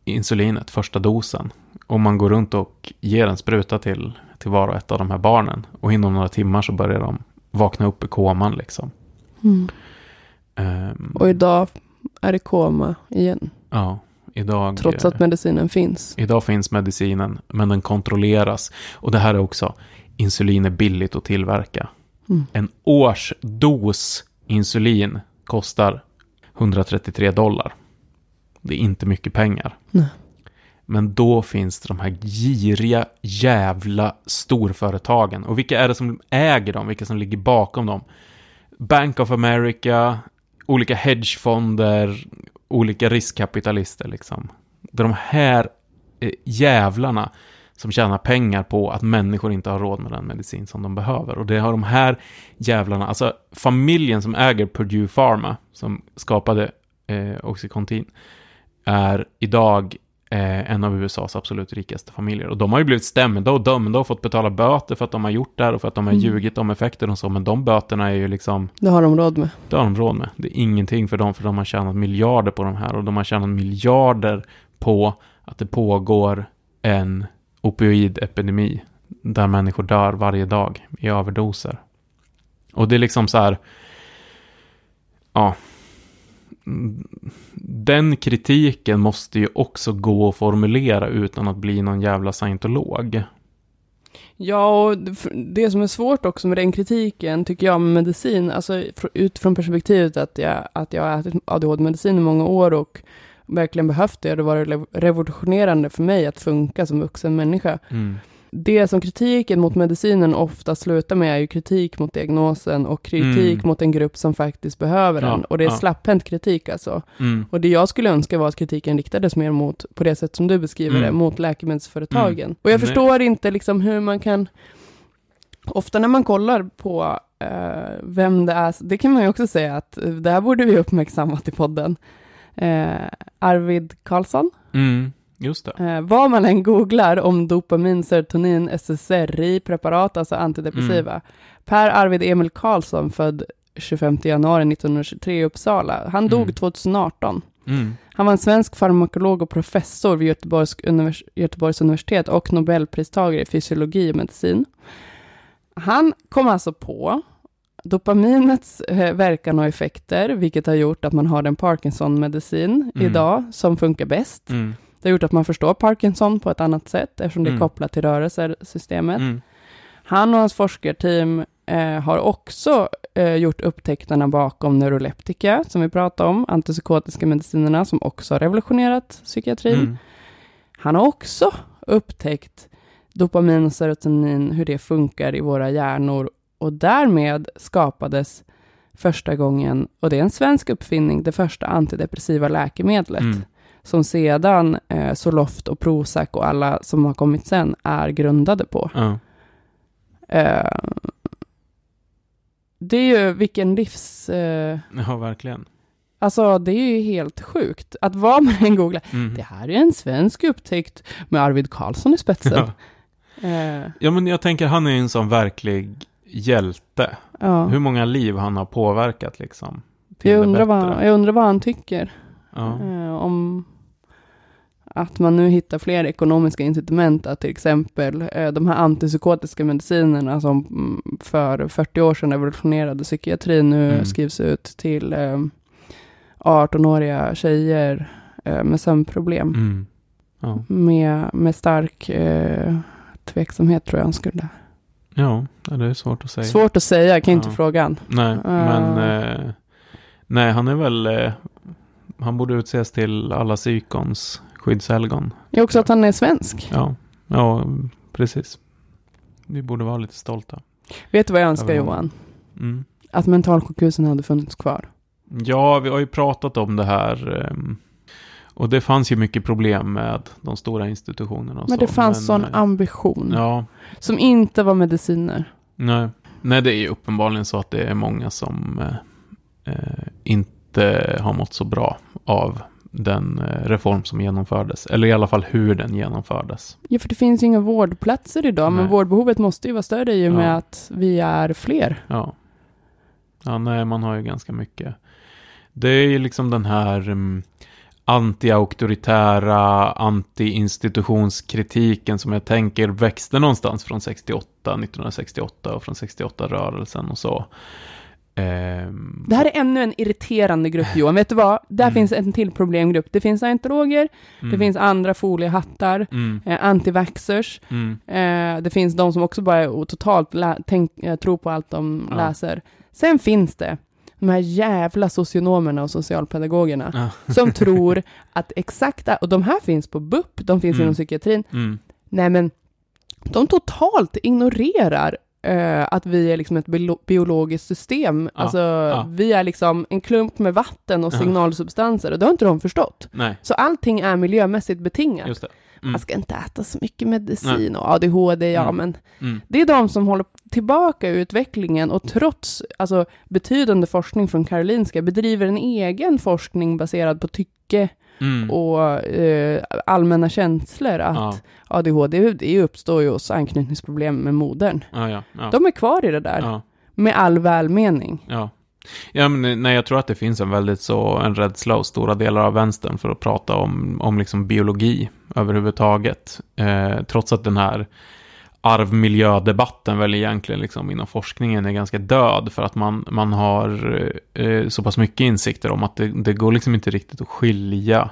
insulinet, första dosen. Och man går runt och ger en spruta till, till var och ett av de här barnen. Och inom några timmar så börjar de vakna upp i koman liksom. Mm. Ehm, Och idag är det koma igen. ja, idag... Trots eh, att medicinen finns. Idag finns medicinen, men den kontrolleras. Och det här är också, insulin är billigt att tillverka. Mm. En årsdos insulin kostar 133 dollar. Det är inte mycket pengar. Nej. Men då finns det de här giriga jävla storföretagen. Och vilka är det som äger dem? Vilka som ligger bakom dem? Bank of America, olika hedgefonder, olika riskkapitalister liksom. Det är de här eh, jävlarna som tjänar pengar på att människor inte har råd med den medicin som de behöver. Och det har de här jävlarna, alltså familjen som äger Purdue Pharma, som skapade eh, Oxycontin, är idag eh, en av USAs absolut rikaste familjer. Och de har ju blivit stämda och dömda och fått betala böter för att de har gjort det här och för att de har Mm. ljugit om effekter och så. Men de böterna är ju liksom, Det har de råd med. det har de råd med. Det är ingenting för dem, för de har tjänat miljarder på de här. Och de har tjänat miljarder på att det pågår en opioidepidemi. Där människor dör varje dag i överdoser. Och det är liksom så här, ja. Den kritiken måste ju också gå att formulera utan att bli någon jävla scientolog. Ja, och det- som är svårt också med den kritiken, tycker jag, med medicin, alltså utifrån perspektivet att jag, att jag har ätit ADHD-medicin i många år och verkligen behövt det, och det var rev- revolutionerande för mig att funka som vuxen människa. Mm. Det som kritiken mot medicinen ofta slutar med är ju kritik mot diagnosen och kritik Mm. mot en grupp som faktiskt behöver den. Ja, Och det är ja. slapphänt kritik alltså. Mm. Och det jag skulle önska var att kritiken riktades mer mot, på det sätt som du beskriver Mm. det, mot läkemedelsföretagen. Mm. Och jag Nej. förstår inte liksom hur man kan, ofta när man kollar på eh, vem det är, det kan man ju också säga att eh, det här borde vi uppmärksammat i podden. Eh, Arvid Karlsson. Mm, just det. Eh, vad man än googlar om dopamin, serotonin, SSRI-preparat, alltså antidepressiva. Mm. Per Arvid Emil Karlsson, född 25 januari 1923 i Uppsala. Han dog Mm. 2018. Mm. Han var en svensk farmakolog och professor vid Göteborgs, univers Göteborgs universitet och nobelpristagare i fysiologi och medicin. Han kom alltså på dopaminets eh, verkan och effekter, vilket har gjort att man har en Parkinson-medicin Mm. idag som funkar bäst. Mm. Det har gjort att man förstår Parkinson på ett annat sätt, eftersom det är Mm. kopplat till rörelsesystemet. Mm. Han och hans forskarteam eh, har också eh, gjort upptäckterna bakom neuroleptika, som vi pratade om, antipsykotiska medicinerna, som också har revolutionerat psykiatrin. Mm. Han har också upptäckt dopamin och serotonin, hur det funkar i våra hjärnor, och därmed skapades första gången, och det är en svensk uppfinning, det första antidepressiva läkemedlet, Mm. som sedan eh, Zoloft och Prozac och alla som har kommit sen är grundade på. Ja. Eh, det är ju vilken livs... Eh, ja, verkligen. alltså det är ju helt sjukt. Att vad man än googlar. Mm. Det här är en svensk upptäckt med Arvid Karlsson i spetsen. Ja. Eh, ja, men jag tänker han är ju en sån verklig hjälte. ja. Hur många liv han har påverkat liksom. Jag, undrar vad, bättre. jag undrar vad han tycker. Ja. Eh, om att man nu hittar fler ekonomiska incitament att till exempel eh, de här antipsykotiska medicinerna som mm, för 40 år sedan revolutionerade psykiatrin nu Mm. skrivs ut till eh, 18-åriga tjejer eh, med sömnproblem. Mm. Ja. Med, med stark eh, tveksamhet tror jag han skulle. Ja, det är svårt att säga. Svårt att säga, jag kan inte Ja. fråga han. Nej, men Ah. eh, nej, han är väl, eh, han borde utses till alla psykons skyddshelgon. Det är också att han är svensk. Ja, ja, precis. Vi borde vara lite stolta. Vet du vad jag önskar. Johan? Mm. Att mentalsjukhusen hade funnits kvar. Ja, vi har ju pratat om det här. ehm, Och det fanns ju mycket problem med de stora institutionerna. Och Men så, det fanns sån eh, ambition. Ja, Som inte var mediciner. nej. Nej, det är ju uppenbarligen så att det är många som eh, eh, inte har mått så bra av den eh, reform som genomfördes. Eller i alla fall hur den genomfördes. Ja, för det finns ju inga vårdplatser idag, men Nej. vårdbehovet måste ju vara större i och med Ja. att vi är fler. Ja. Ja, nej, man har ju ganska mycket. Det är ju liksom den här um, anti-auktoritära, anti-institutionskritiken som jag tänker växte någonstans från 68, 1968 och från 68-rörelsen och så. Ehm, Det här är ännu en irriterande grupp, Johan. Vet du vad? Där Mm. finns en till problemgrupp. Det finns scientologer, mm, det finns andra foliehattar, Mm, eh, antivaxxers, mm, eh, det finns de som också bara är totalt eh, tror på allt de Ja. läser. Sen finns det de här jävla socionomerna och socialpedagogerna ja, som tror att exakta, och de här finns på BUP, de finns Mm. inom psykiatrin, mm, Nej, men de totalt ignorerar eh, att vi är liksom ett bio- biologiskt system. Ja, Alltså, ja. vi är liksom en klump med vatten och signalsubstanser och det har inte de förstått. nej, Så allting är miljömässigt betingat. Mm, Man ska inte äta så mycket medicin och ADHD, ja Mm. men mm, det är de som håller tillbaka utvecklingen och trots alltså, betydande forskning från Karolinska bedriver en egen forskning baserad på tycke mm, och eh, allmänna känslor att ja, ADHD det uppstår ju hos anknytningsproblem med modern. ja, ja, De är kvar i det där, med all välmening. Ja. Men nej, jag tror att det finns en väldigt så, en rädsla hos stora delar av vänstern för att prata om, om liksom biologi överhuvudtaget. Eh, trots att den här arvmiljödebatten väl egentligen liksom inom forskningen är ganska död för att man, man har eh, så pass mycket insikter om att det, det går liksom inte riktigt att skilja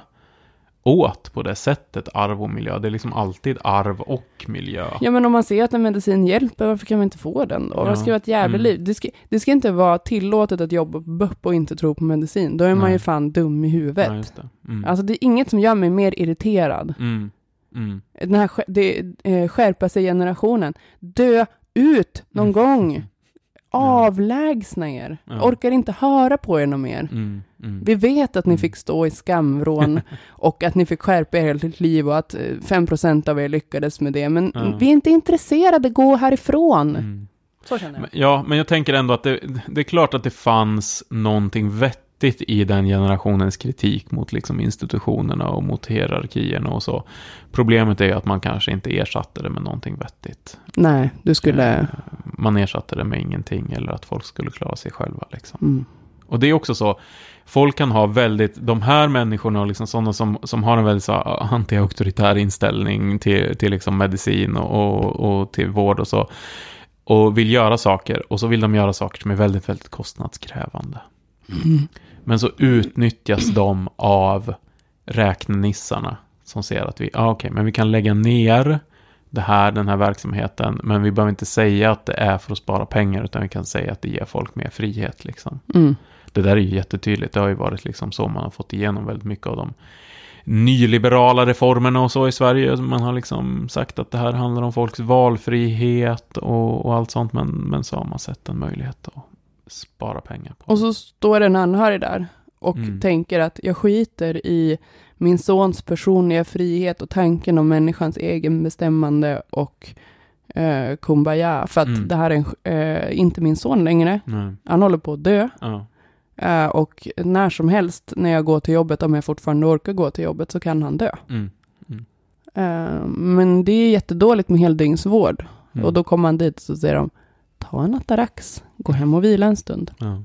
åt på det sättet, arv och miljö. Det är liksom alltid arv och miljö. Ja, men om man ser att en medicin hjälper, varför kan man inte få den då? Ja. Vad ska vara ett jävla Mm. liv? Det ska, det ska inte vara tillåtet att jobba på BUP och inte tro på medicin. Då är man Nej. ju fan dum i huvudet. Ja, det. Mm. Alltså det är inget som gör mig mer irriterad. Mm. Mm. Den här det, eh, skärpa sig-generationen. Dö ut någon gång! Avlägsna er! Ja. Orkar inte höra på er något mer. Mm. Mm. Vi vet att ni Mm. fick stå i skamvrån och att ni fick skärpa er hela ert liv och att eh, 5% av er lyckades med det. Men Ja. vi är inte intresserade, gå härifrån. Mm. Så känner jag. Ja, men jag tänker ändå att det, det är klart att det fanns någonting vettigt vettigt i den generationens kritik mot liksom institutionerna och mot hierarkierna och så. Problemet är att man kanske inte ersatte det med någonting vettigt. Nej, du skulle... Eh, Man ersatte det med ingenting eller att folk skulle klara sig själva. Liksom. Mm. Och det är också så, folk kan ha väldigt, de här människorna, liksom sådana som, som har en väldigt så, anti-auktoritär inställning till, till liksom medicin och, och, och till vård och så. Och vill göra saker, och så vill de göra saker som är väldigt, väldigt kostnadskrävande. Mm. Men så utnyttjas de av räknenissarna som ser att vi, ah, okej, men vi kan lägga ner det här, den här verksamheten, men vi behöver inte säga att det är för att spara pengar, utan vi kan säga att det ger folk mer frihet. Liksom. Mm. Det där är ju jättetydligt. Det har ju varit liksom så man har fått igenom väldigt mycket av de nyliberala reformerna och så i Sverige. Man har liksom sagt att det här handlar om folks valfrihet och, och allt sånt. Men, men så har man sett en möjlighet att spara pengar på. Och så står en anhörig där och Mm. tänker att jag skiter i min sons personliga frihet och tanken om människans egen bestämmande och eh, kumbaya. För att Mm. det här är en, eh, inte min son längre. Nej. Han håller på att dö. Ja. Eh, och när som helst när jag går till jobbet, om jag fortfarande orkar gå till jobbet, så kan han dö. Mm. Eh, men det är jättedåligt med heldygnsvård. Mm. Och då kommer han dit och så säger de, ta en Atarax, gå hem och vila en stund. Ja.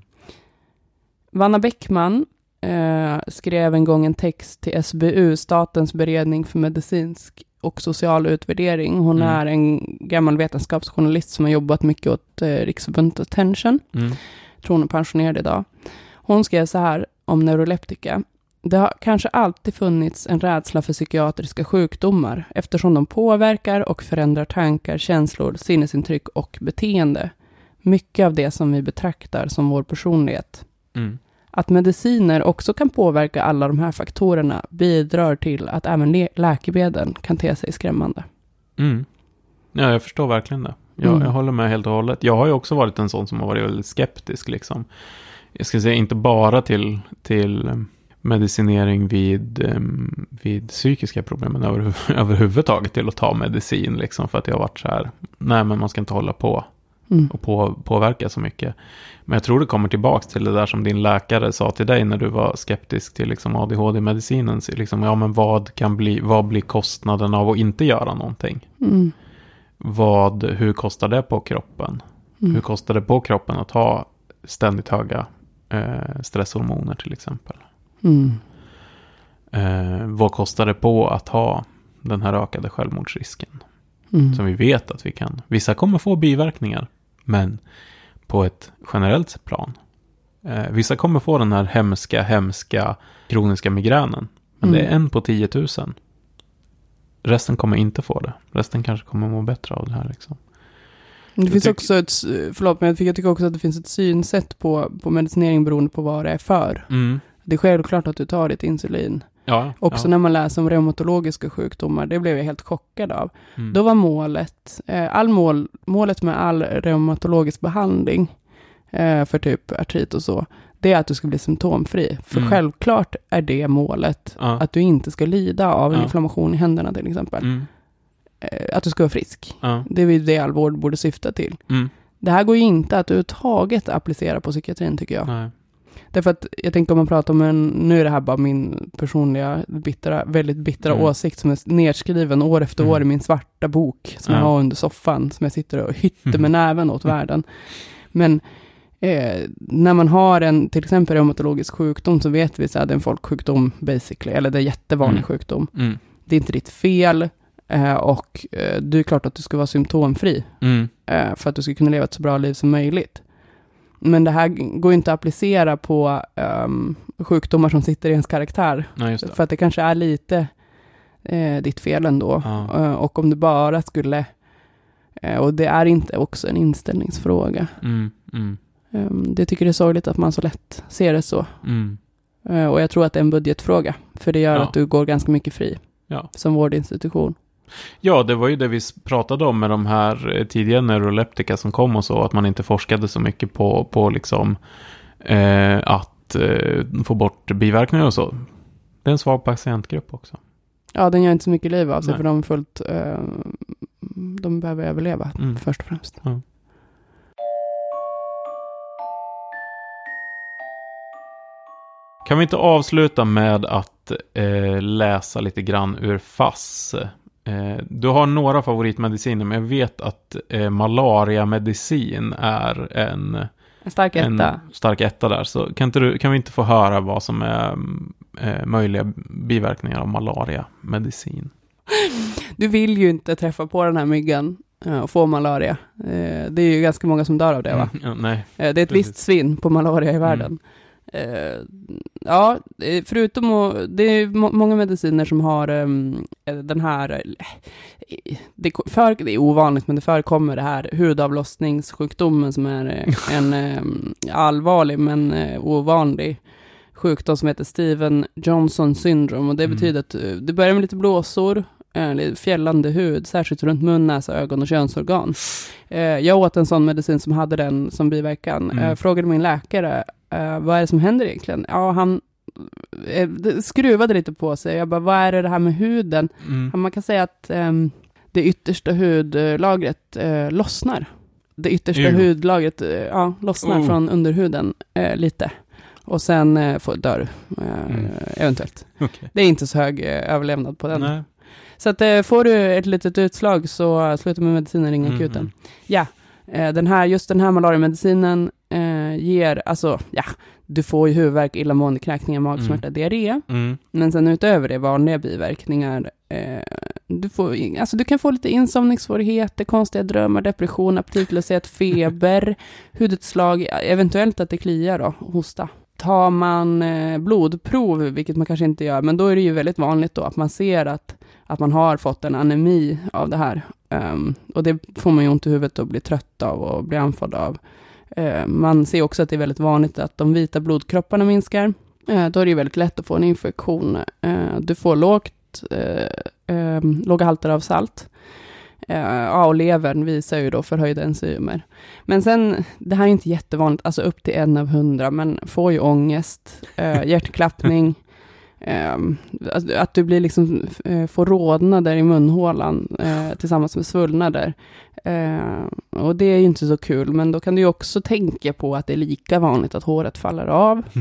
Vanna Bäckman eh, skrev en gång en text till SBU, Statens beredning för medicinsk och social utvärdering. Hon Mm. är en gammal vetenskapsjournalist som har jobbat mycket åt eh, Riksförbundet Attention. Mm. tror hon är pensionerad idag. Hon skrev så här om neuroleptika. Det har kanske alltid funnits en rädsla för psykiatriska sjukdomar eftersom de påverkar och förändrar tankar, känslor, sinnesintryck och beteende. Mycket av det som vi betraktar som vår personlighet. Mm. Att mediciner också kan påverka alla de här faktorerna bidrar till att även le- läkemedel kan te sig skrämmande. Mm. Ja, jag förstår verkligen det. Jag, Mm. jag håller med helt och hållet. Jag har ju också varit en sån som har varit väldigt skeptisk. Liksom. Jag ska säga inte bara till, till eh, medicinering vid, em, vid psykiska problem, men över, överhuvudtaget till att ta medicin. Liksom, för att jag har varit så här, nej men man ska inte hålla på Mm. och på, påverka så mycket. Men jag tror det kommer tillbaka till det där som din läkare sa till dig när du var skeptisk till liksom ADHD-medicinen. Liksom, ja, men vad, kan bli, vad blir kostnaden av att inte göra någonting? Mm. Vad, hur kostar det på kroppen? Mm. Hur kostar det på kroppen att ha ständigt höga eh, stresshormoner till exempel? Mm. Eh, vad kostar det på att ha den här ökade självmordsrisken? Mm. Som vi vet att vi kan. Vissa kommer få biverkningar, men på ett generellt plan. Eh, vissa kommer få den här hemska, hemska kroniska migränen. Men det är Mm. en på 10 000. Resten kommer inte få det. Resten kanske kommer må bättre av det här. Liksom. Det finns också ett, förlåt, men jag tycker, jag tycker också att det finns ett synsätt på, på medicinering beroende på vad det är för. Mm. Det är självklart att du tar ditt insulin. Ja, Också ja. när man läser om reumatologiska sjukdomar, det blev jag helt chockad av. Mm. Då var målet, eh, all mål, målet med all reumatologisk behandling eh, för typ artrit och så, det är att du ska bli symptomfri. För Mm. självklart är det målet, Ja. att du inte ska lida av en inflammation i händerna till exempel. Eh, att du ska vara frisk. Ja. Det är ju det all vård borde syfta till. Mm. Det här går ju inte att överhuvudtaget applicera på psykiatrin tycker jag. Nej. Därför att jag tänker om man pratar om en, nu är det här bara min personliga, bittra, väldigt bittra Mm. åsikt som är nedskriven år efter Mm. år i min svarta bok som Ja. jag har under soffan, som jag sitter och hytter med näven åt världen. Men eh, när man har en, till exempel reumatologisk sjukdom, så vet vi att det är en folksjukdom basically, eller det är en jättevanlig Mm. sjukdom. Mm. Det är inte ditt fel eh, och eh, det är klart att du ska vara symptomfri Mm. eh, för att du ska kunna leva ett så bra liv som möjligt. Men det här går inte att applicera på ehm, sjukdomar som sitter i ens karaktär. Nej. För att det kanske är lite ditt fel ändå. Ja. Eh, och om du bara skulle, och det är inte också en inställningsfråga. Mm. Mm. Um, det tycker det är sorgligt att man så lätt ser det så. Mm. Eh, och jag tror att det är en budgetfråga. För det gör Ja. att du går ganska mycket fri Ja. som vårdinstitution. Ja, det var ju det vi pratade om med de här eh, tidiga neuroleptika som kom och så, att man inte forskade så mycket på, på liksom eh, att eh, få bort biverkningar och så. Det är en svag patientgrupp också. Ja, den gör inte så mycket liv av sig Nej. för de fullt, eh, de behöver överleva Mm. först och främst. Ja. Kan vi inte avsluta med att eh, läsa lite grann ur FASS? Eh, du har några favoritmediciner, men jag vet att eh, malariamedicin är en, En stark etta. en stark etta där. Så kan, inte du, kan vi inte få höra vad som är eh, möjliga biverkningar av malariamedicin? Du vill ju inte träffa på den här myggan eh, och få malaria. Eh, Det är ju ganska många som dör av det va? Mm, ja, nej. Det är ett Precis. visst svinn på malaria i världen. Eh, Ja, eh, förutom att, det är må- många mediciner som har ehm, eh, den här, eh, det, för, det är ovanligt men det förekommer det här hudavlossningssjukdomen som är eh, en ehm, allvarlig men eh, ovanlig sjukdom som heter Steven Johnson syndrom och det Mm. betyder att eh, det börjar med lite blåsor, eh, fjällande hud, särskilt runt mun, näsa, ögon och könsorgan. Eh, Jag åt en sån medicin som hade den som biverkan. Mm. Eh, Frågade min läkare, eh, vad är det som händer egentligen? Ja, han eh, skruvade lite på sig. Jag bara, vad är det, det här med huden? Mm. Ja, Man kan säga att ehm, det yttersta hudlagret eh, lossnar. Det yttersta Ew. hudlagret eh, ja, lossnar Oh. från underhuden eh, lite. Och sen får, dör du, Mm. eventuellt. Okej. Det är inte så hög överlevnad på den. Nej. Så att, får du ett litet utslag så sluta med medicinen, ring Mhm. akuten. Ja, eh, den här, just den här malariamedicinen eh, ger, alltså, ja, du får ju huvudvärk, illamående, kräkningar, magsmärta, diarré. Mm. Men sen utöver det, vanliga biverkningar, eh, du, får, alltså, du kan få lite insomningssvårigheter, konstiga drömmar, depression, aptitlöshet, feber, hudutslag, eventuellt att det kliar då, hosta. Tar man eh, blodprov, vilket man kanske inte gör, men då är det ju väldigt vanligt då att man ser att, att man har fått en anemi av det här. Ehm, och det får man ju ont i huvudet och blir trött av och blir andfådd av. Eh, man ser också att det är väldigt vanligt att de vita blodkropparna minskar. Eh, då är det ju väldigt lätt att få en infektion. Eh, du får lågt, eh, låga halter av salt. Ja, och levern visar ju då förhöjda enzymer. Men sen, det här är inte jättevanligt, alltså upp till en av hundra, men får ju ångest, eh, hjärtklappning, att, att du blir liksom, eh, får rodnader i munhålan eh, tillsammans med svullnader. Eh, och det är ju inte så kul, men då kan du ju också tänka på att det är lika vanligt att håret faller av.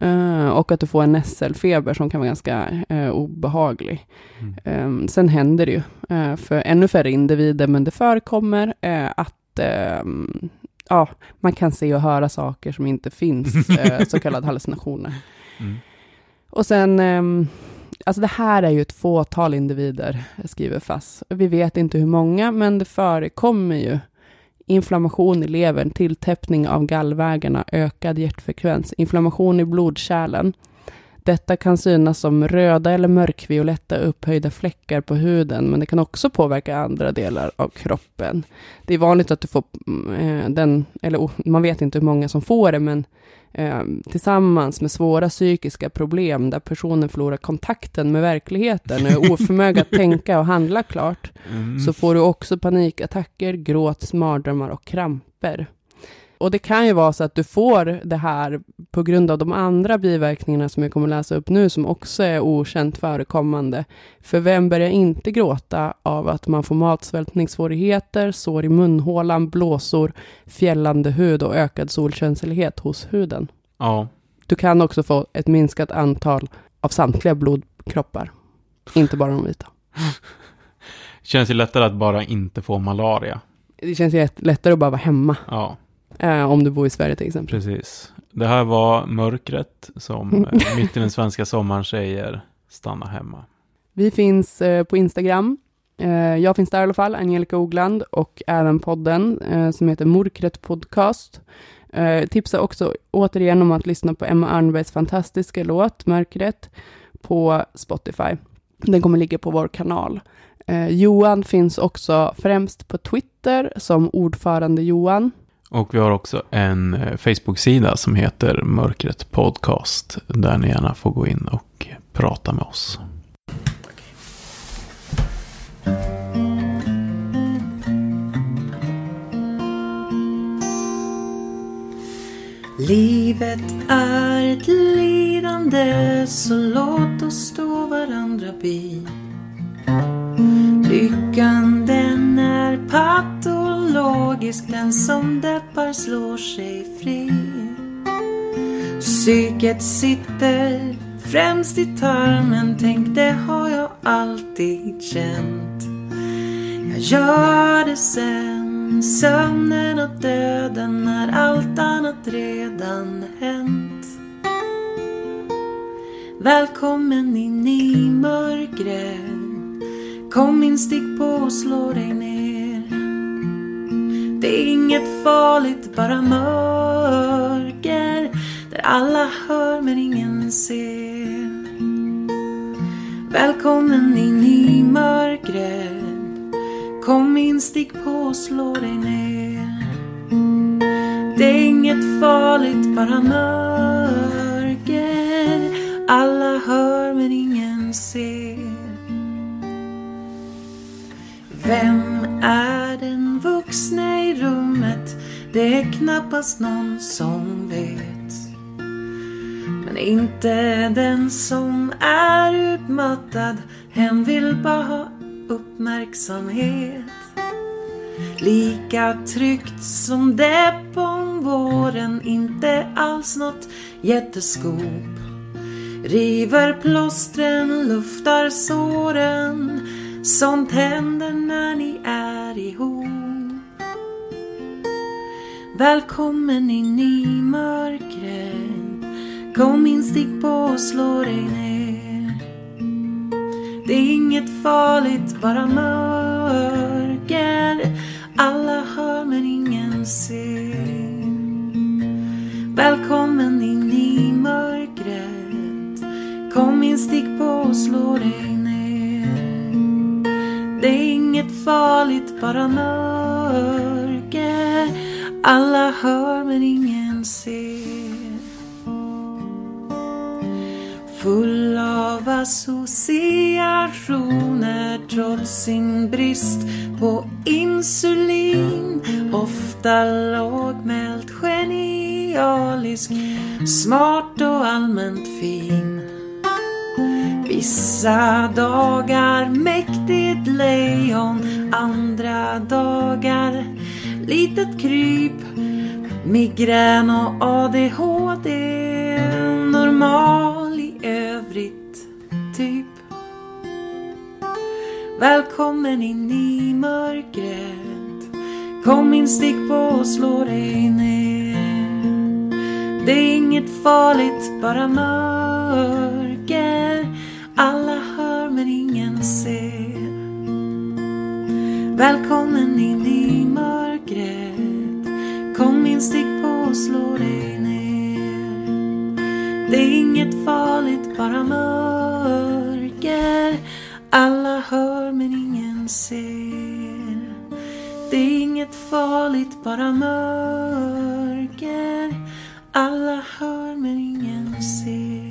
Eh, och att du får en nässelfeber som kan vara ganska eh, obehaglig. Mm. Eh, sen händer det ju eh, för ännu färre individer, men det förekommer att ehm, ja, man kan se och höra saker som inte finns, så kallade hallucinationer. Mm. Och sen, ehm, alltså det här är ju ett fåtal individer, skriver FASS. Vi vet inte hur många, men det förekommer ju inflammation i levern, tilltäppning av gallvägarna, ökad hjärtfrekvens, inflammation i blodkärlen. Detta kan synas som röda eller mörkvioletta upphöjda fläckar på huden, men det kan också påverka andra delar av kroppen. Det är vanligt att du får eh, den, eller oh, man vet inte hur många som får det, men eh, tillsammans med svåra psykiska problem där personen förlorar kontakten med verkligheten och är oförmögen att tänka och handla klart, Mm. så får du också panikattacker, gråt, mardrömmar och kramper. Och det kan ju vara så att du får det här på grund av de andra biverkningarna som jag kommer läsa upp nu, som också är okänt förekommande. För vem börjar inte gråta av att man får matsvältningssvårigheter, sår i munhålan, blåsor, fjällande hud och ökad solkänslighet hos huden? Ja. Du kan också få ett minskat antal av samtliga blodkroppar, inte bara de vita. Känns ju lättare att bara inte få malaria. Det känns ju lätt- lättare att bara vara hemma, Ja, eh, om du bor i Sverige till exempel. precis. Det här var mörkret som eh, mitt i den svenska sommaren säger stanna hemma. Vi finns eh, på Instagram. Eh, jag finns där i alla fall, Angelica Ogland, och även podden eh, som heter Mörkret Podcast. Eh, tipsar också återigen om att lyssna på Emma Arnbergs fantastiska låt Mörkret på Spotify. Den kommer ligga på vår kanal. Johan finns också främst på Twitter som ordförande Johan. Och vi har också en eh, Facebook-sida som heter Mörkret Podcast. Där ni gärna får gå in och prata med oss. Livet är ett lidande så låt oss stå varandra bi. Lyckan den är patologisk, den som deppar slår sig fri. Psyket sitter främst i tarmen. Tänk det har jag alltid känt. Jag gör det sen, sömnen och döden när allt annat redan hänt. Välkommen in i mörkret. Kom in, stick på och slå dig ner. Det är inget farligt, bara mörker. Där alla hör men ingen ser. Välkommen in i mörkret. Kom in, stick på och slå dig ner. Det är inget farligt, bara mörker. Alla hör men ingen ser. Vem är den vuxne i rummet? Det är knappast någon som vet. Men inte den som är utmattad. Hen vill bara ha uppmärksamhet. Lika tryggt som det på våren, inte alls något jätteskop. River plåstren, luftar såren. Sånt händer när ni är ihop. Välkommen in i mörkret. Kom in, stick på och slå dig ner. Det är inget farligt, bara mörker. Alla hör men ingen ser. Välkommen in i mörkret. Kom in, stick på och slå dig ner. Det är inget farligt, bara mörker. Alla hör men ingen ser. Full av associationer trots sin brist på insulin. Ofta lågmält, genialisk, smart och allmänt fin. Vissa dagar mäktigt lejon, andra dagar litet kryp. Migrän och ADHD, normal i övrigt, typ. Välkommen in i mörkret. Kom in, stick på och slå dig ner. Det är inget farligt, bara mörker. Alla hör men ingen ser. Välkommen in i mörkret. Kom in, stick på och slå dig ner. Det är inget farligt, bara mörker. Alla hör men ingen ser. Det är inget farligt, bara mörker. Alla hör men ingen ser.